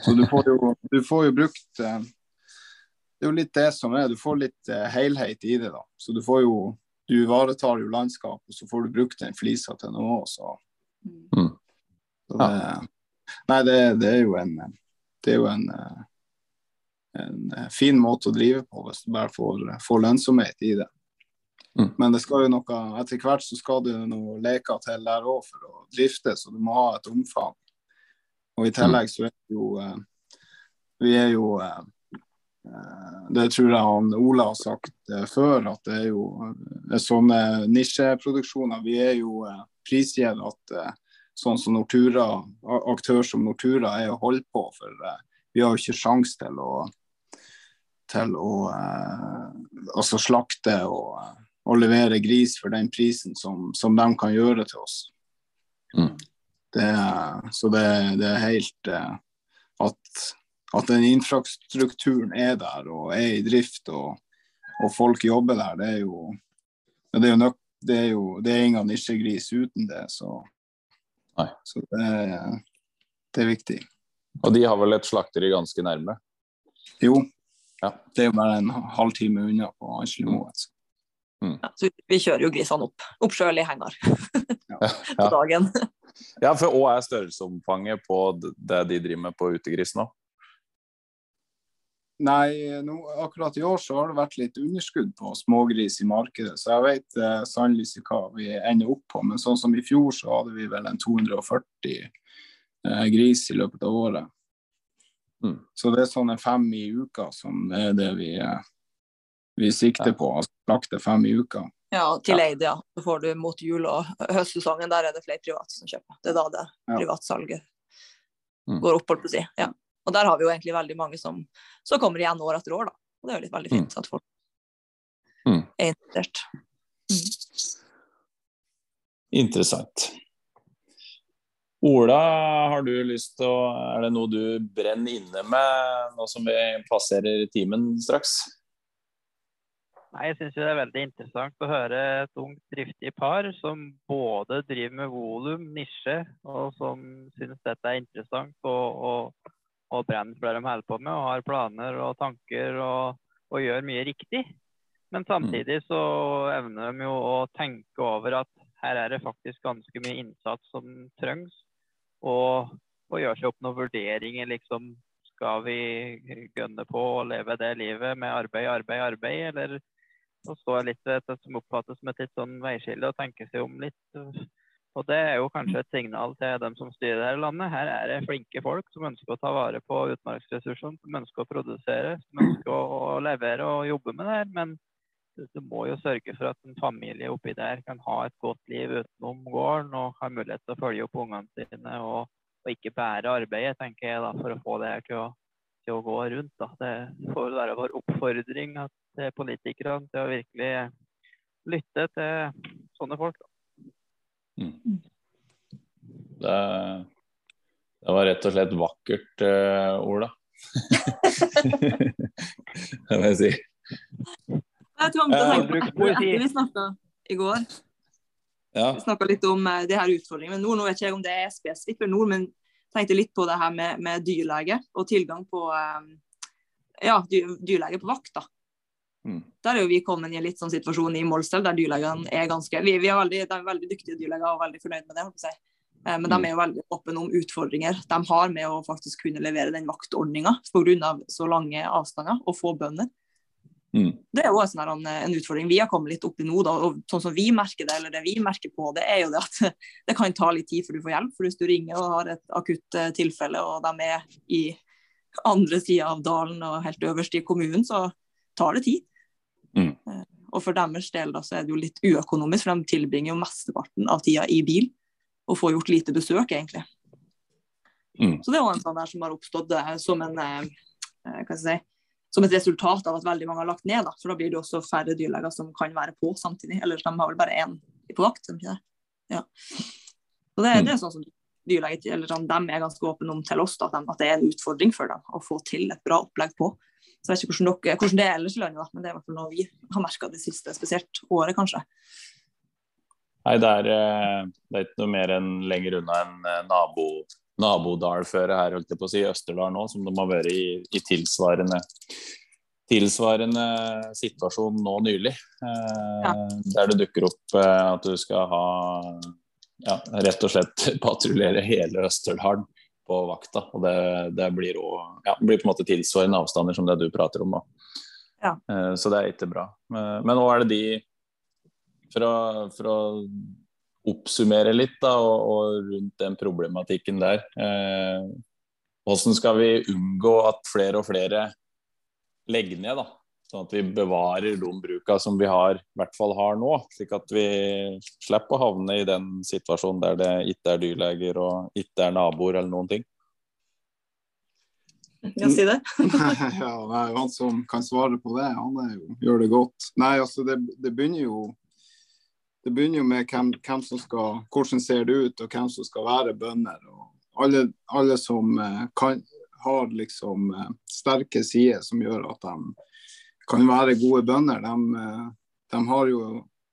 så du, får jo, du får jo brukt eh, Det er jo litt det som er, du får litt eh, helhet i det. da. Så du får jo du ivaretar jo landskapet, og så får du brukt den flisa til noe også. Mm. Så det, nei, det, det er jo en, det er jo en, en eh, fin måte å drive på, hvis du bare får, får lønnsomhet i det. Mm. Men det skal jo noe, etter hvert så skal det jo noe leker til der òg for å drifte, så du må ha et omfang. Og i tillegg så er det jo eh, Vi er jo eh, Det tror jeg han Ola har sagt før, at det er jo er sånne nisjeproduksjoner. Vi er jo prisgitt at sånn som Nortura, aktør som Nortura er å holde på. For vi har jo ikke sjans til å, til å eh, altså slakte og, og levere gris for den prisen som, som de kan gjøre til oss. Mm. Det, så det, det er helt eh, at, at den infrastrukturen er der og er i drift og, og folk jobber der, det er jo det er jo, nok, det er jo det er ingen nisjegris uten det. Så, så det, det er viktig. Og de har vel et slakteri ganske nærme? Jo, Ja. det er jo bare en halvtime unna på Anslemoen. Ja, så vi, kjører jo grisene opp, opp sjøl i henger på dagen. Ja, for hva er størrelsesomfanget på det de driver med på utegris nå? Nei, nå, akkurat i år så har det vært litt underskudd på smågris i markedet, så jeg vet eh, sannelig ikke hva vi ender opp på. Men sånn som i fjor så hadde vi vel en 240 eh, gris i løpet av året. Mm. Så det er sånne fem i uka som er det vi, eh, vi sikter Ja. på. Altså slakte fem i uka. Ja, til Eide, ja. Så får du mot jul og høstsesongen, der er det flere private som kjøper. Det er da det Ja. privatsalget Mm. går opp, holdt på å si. Ja. Og der har vi jo egentlig veldig mange som, som kommer igjen år etter år, da. Og det er jo litt veldig fint at folk Mm. er interessert. Interessant. Ola, har du lyst til å Er det noe du brenner inne med nå som vi passerer timen straks? Nei, Jeg syns det er veldig interessant å høre et ungt, driftig par som både driver med volum, nisje, og som syns dette er interessant og, og, og brenner for det de holder på med, og har planer og tanker og, og gjør mye riktig. Men samtidig så evner de jo å tenke over at her er det faktisk ganske mye innsats som trengs. Og, og gjøre seg opp noen vurderinger, liksom. Skal vi gønne på å leve det livet med arbeid, arbeid, arbeid, eller så står litt ved det som oppfattes som et litt sånn veiskille og tenke seg om litt. Og det er jo kanskje et signal til dem som styrer dette landet. Her er det flinke folk som ønsker å ta vare på utmarksressursene, som ønsker å produsere, som ønsker å levere og jobbe med det her. Men du, må jo sørge for at en familie oppi der kan ha et godt liv utenom gården og ha mulighet til å følge opp ungene sine og, og ikke bære arbeidet, tenker jeg, da, for å få det her til å, til å gå rundt. Da. Det får være vår oppfordring at, til politikerne til å virkelig lytte til sånne folk. Da. Det, det var rett og slett vakkert, uh, Ola. det må jeg si. Jeg tror Eh. Vi snakka i går Ja. Vi snakka litt om det de her utfordringene med nord. Nå vet ikke jeg om det er spesifikt for nord, men tenkte litt på det her med, med dyrlege og tilgang på eh, ja, dyrlege på vakt. da. Mm. Der er jo vi kommet i en litt sånn situasjon i Målselv der dyrlegene er ganske vi, vi er veldig, De er veldig dyktige dyrleger og veldig fornøyd med det. si. Eh, Men Mm. de er jo veldig åpne om utfordringer de har med å faktisk kunne levere den vaktordninga pga. så lange avstander og få bønder. Mm. Det er jo også en, sånn, en utfordring vi har kommet litt opp i nå. Da, og sånn som vi merker det, eller det vi merker på det, er jo det at det kan ta litt tid før du får hjelp. For hvis du ringer og har et akutt eh, tilfelle, og de er i andre sida av dalen og helt øverst i kommunen, så tar det tid. Mm. Eh, Og for deres del da, så er det jo litt uøkonomisk, for de tilbringer jo mesteparten av tida i bil og får gjort lite besøk, egentlig. Mm. Så det er jo en sånn der som har oppstått eh, som en eh, eh, hva skal jeg si, som et resultat av at veldig mange har lagt ned. Da. For da blir det også færre dyrleger som kan være på samtidig. Eller de har vel bare én på vakt. Ja. Så det, det er sånn som dyrleger, eller sånn, de er ganske åpne om til oss da, at, de, at, det er en utfordring for dem å få til et bra opplegg på. Så jeg vet ikke hvordan, dere, hvordan det er ellers i landet, da, men det er noe vi har merka det siste, spesielt året, kanskje. Nei, det er, eh, det er ikke noe mer enn lenger unna en eh, nabo, nabodalføre her, holdt jeg på å si, Østerdal nå, som de har vært i, i tilsvarende, tilsvarende situasjon nå nylig. Eh, ja. Der det dukker opp eh, at du skal ha ja, rett og slett patruljere hele Østerdalen på vakta. og Det, det blir, også, ja, blir, på en måte tilsvarende avstander som det du prater om. Ja. Eh, så det er ikke bra. Men nå er det de fra, fra oppsummere litt da, og, og, rundt den problematikken der. Eh, hvordan skal vi unngå at flere og flere legger ned, da? Sånn at vi bevarer de bruka som vi har, i hvert fall har nå. Slik at vi slipper å havne i den situasjonen der det ikke er dyrleger og ikke er naboer eller noen ting. Ja, si det. ja, nei, han som kan svare på det, han jo, gjør det godt. Nei, altså det, det begynner jo det begynner jo med hvem, hvem, som skal, hvordan ser det ut, og hvem som skal være bønder. og Alle, alle som eh, kan, har liksom eh, sterke sider som gjør at de kan være gode bønder, de, eh, de har jo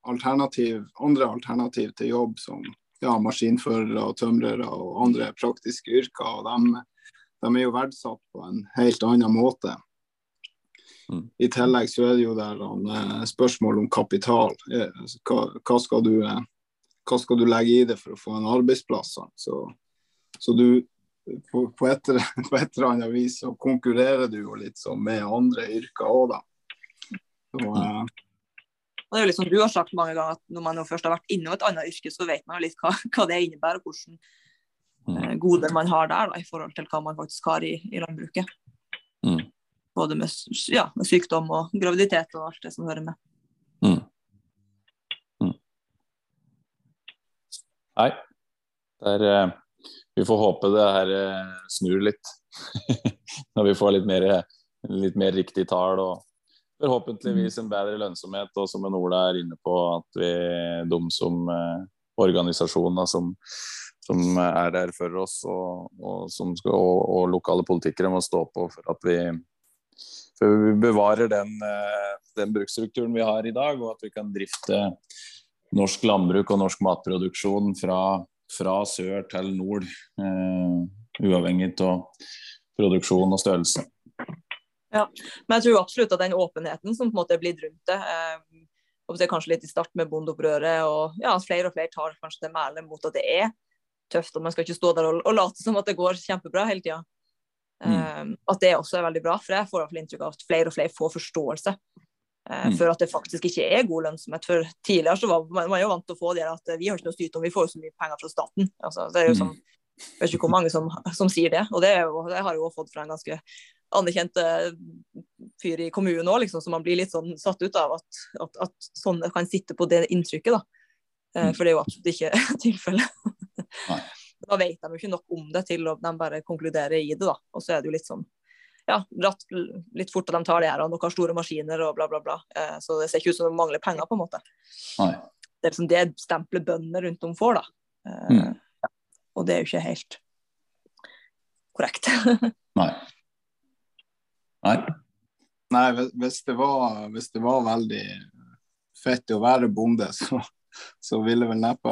alternativ, andre alternativ til jobb, som ja, maskinførere og tømrere og andre praktiske yrker. og de, de er jo verdsatt på en helt annen måte. Mm. I tillegg så er det jo der uh, spørsmål om kapital. Eh, altså, hva, hva, skal du, uh, hva, skal du, legge i det for å få en arbeidsplass? Så, så du på, på, et, på, et, eller annet vis så konkurrerer du jo litt sånn med andre yrker òg, da. Så, uh, og det er jo litt som du har sagt mange ganger, at når man først har vært innom et annet yrke, så vet man jo litt hva, hva det innebærer, og hvordan mm. goder man har der da, i forhold til hva man faktisk har i, i landbruket. Mm. Både med, ja, med, sykdom og graviditet og alt det som hører med. Mm. Mm. Nei, er, uh, vi får håpe det her uh, snur litt. Når vi får litt mer, litt mer riktig tall og forhåpentligvis en bedre lønnsomhet. Og som Ola er inne på, at vi, de som uh, organisasjoner som, som, er der for oss, og, og, skal, og, og lokale politikere må stå på for at vi for vi bevarer den, eh, den, bruksstrukturen vi har i dag, og at vi kan drifte norsk landbruk og norsk matproduksjon fra, fra sør til nord, uh, uavhengig av produksjon og størrelse. Ja, men jeg tror absolutt at den åpenheten som på en måte er blitt rundt det, eh, og det er kanskje litt i start med bondeopprøret, og ja, flere og flere tar kanskje til mæle mot at det er tøft, og man skal ikke stå der og, og late som at det går kjempebra hele tida. Mm. Uh, at det også er veldig bra, for jeg får iallfall inntrykk av at flere og flere får forståelse uh, mm. for at det faktisk ikke er god lønnsomhet. For tidligere så var man, man jo vant til å få det at vi har ikke noe styrt om vi får jo så mye penger fra staten. Altså, det er jo mm. sånn, jeg vet ikke hvor mange som, som sier det, og det, jo, det, har jeg jo fått fra en ganske anerkjent uh, fyr i kommunen òg, liksom, så man blir litt sånn satt ut av at, at, at sånne kan sitte på det inntrykket. da. Uh, for det er jo absolutt ikke tilfellet da vet de jo ikke nok om det til å de bare konkluderer i det. da. Og så er det jo litt sånn ja, ratt, litt fort at de tar det her, og dere har store maskiner og bla, bla, bla. Eh, så det ser ikke ut som de mangler penger, på en måte. Nei. Det er liksom det stempelet bøndene rundt om får, da. Eh, mm. Og det er jo ikke helt korrekt. Nei. Nei. Nei, hvis det, var, hvis det var veldig fett å være bonde, så, så ville vel neppe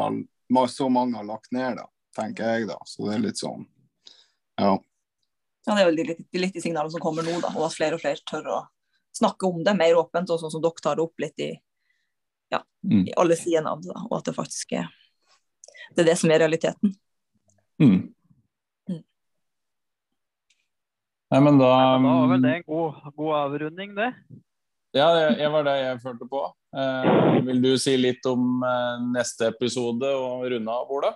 så mange ha lagt ned, da tenker jeg, da. Så det er litt sånn, ja. Ja, Det er jo litt, litt de signalene som kommer nå, da, og at flere og flere tør å snakke om det mer åpent, og sånn som dere tar det opp litt i, ja, mm. i alle sidene av det. Da, og at det faktisk er det er det som er realiteten. Mm. Mm. Nei, men da Da var vel det en god, god avrunding, det? Ja, det var det jeg følte på. Eh, vil du si litt om eh, neste episode og runde av, Ola?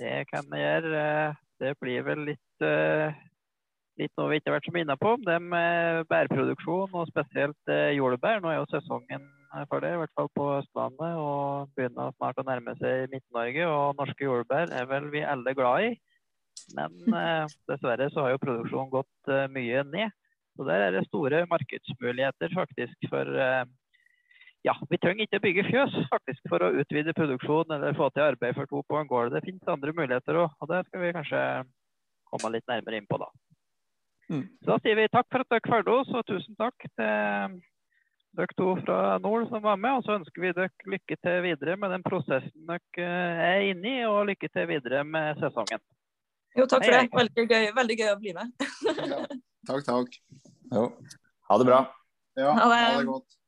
Det kan jeg gjøre. Det blir vel litt, eh, litt noe vi ikke har vært så mye inne på. Det med bærproduksjon, og spesielt eh, jordbær. Nå er jo sesongen for det, i hvert fall på Østlandet. Og begynner snart å nærme seg Midt-Norge. Og norske jordbær er vel vi alle glad i. Men eh, dessverre så har jo produksjonen gått mye ned. Så der er det store markedsmuligheter faktisk for ja, vi trenger ikke bygge fjøs faktisk for å utvide produksjonen eller få til arbeid for to på en gård. Det finnes andre muligheter òg, og det skal vi kanskje komme litt nærmere inn på da. Mm. Så da sier vi takk for at dere fulgte oss, og tusen takk til dere to fra nord som var med. Og så ønsker vi dere lykke til videre med den prosessen dere er inne i, og lykke til videre med sesongen. Jo, takk for Hei, det. Veldig gøy, veldig gøy å bli med. Ja. Takk, takk. Jo. Ha det bra. Ja, Ha det. ha det godt.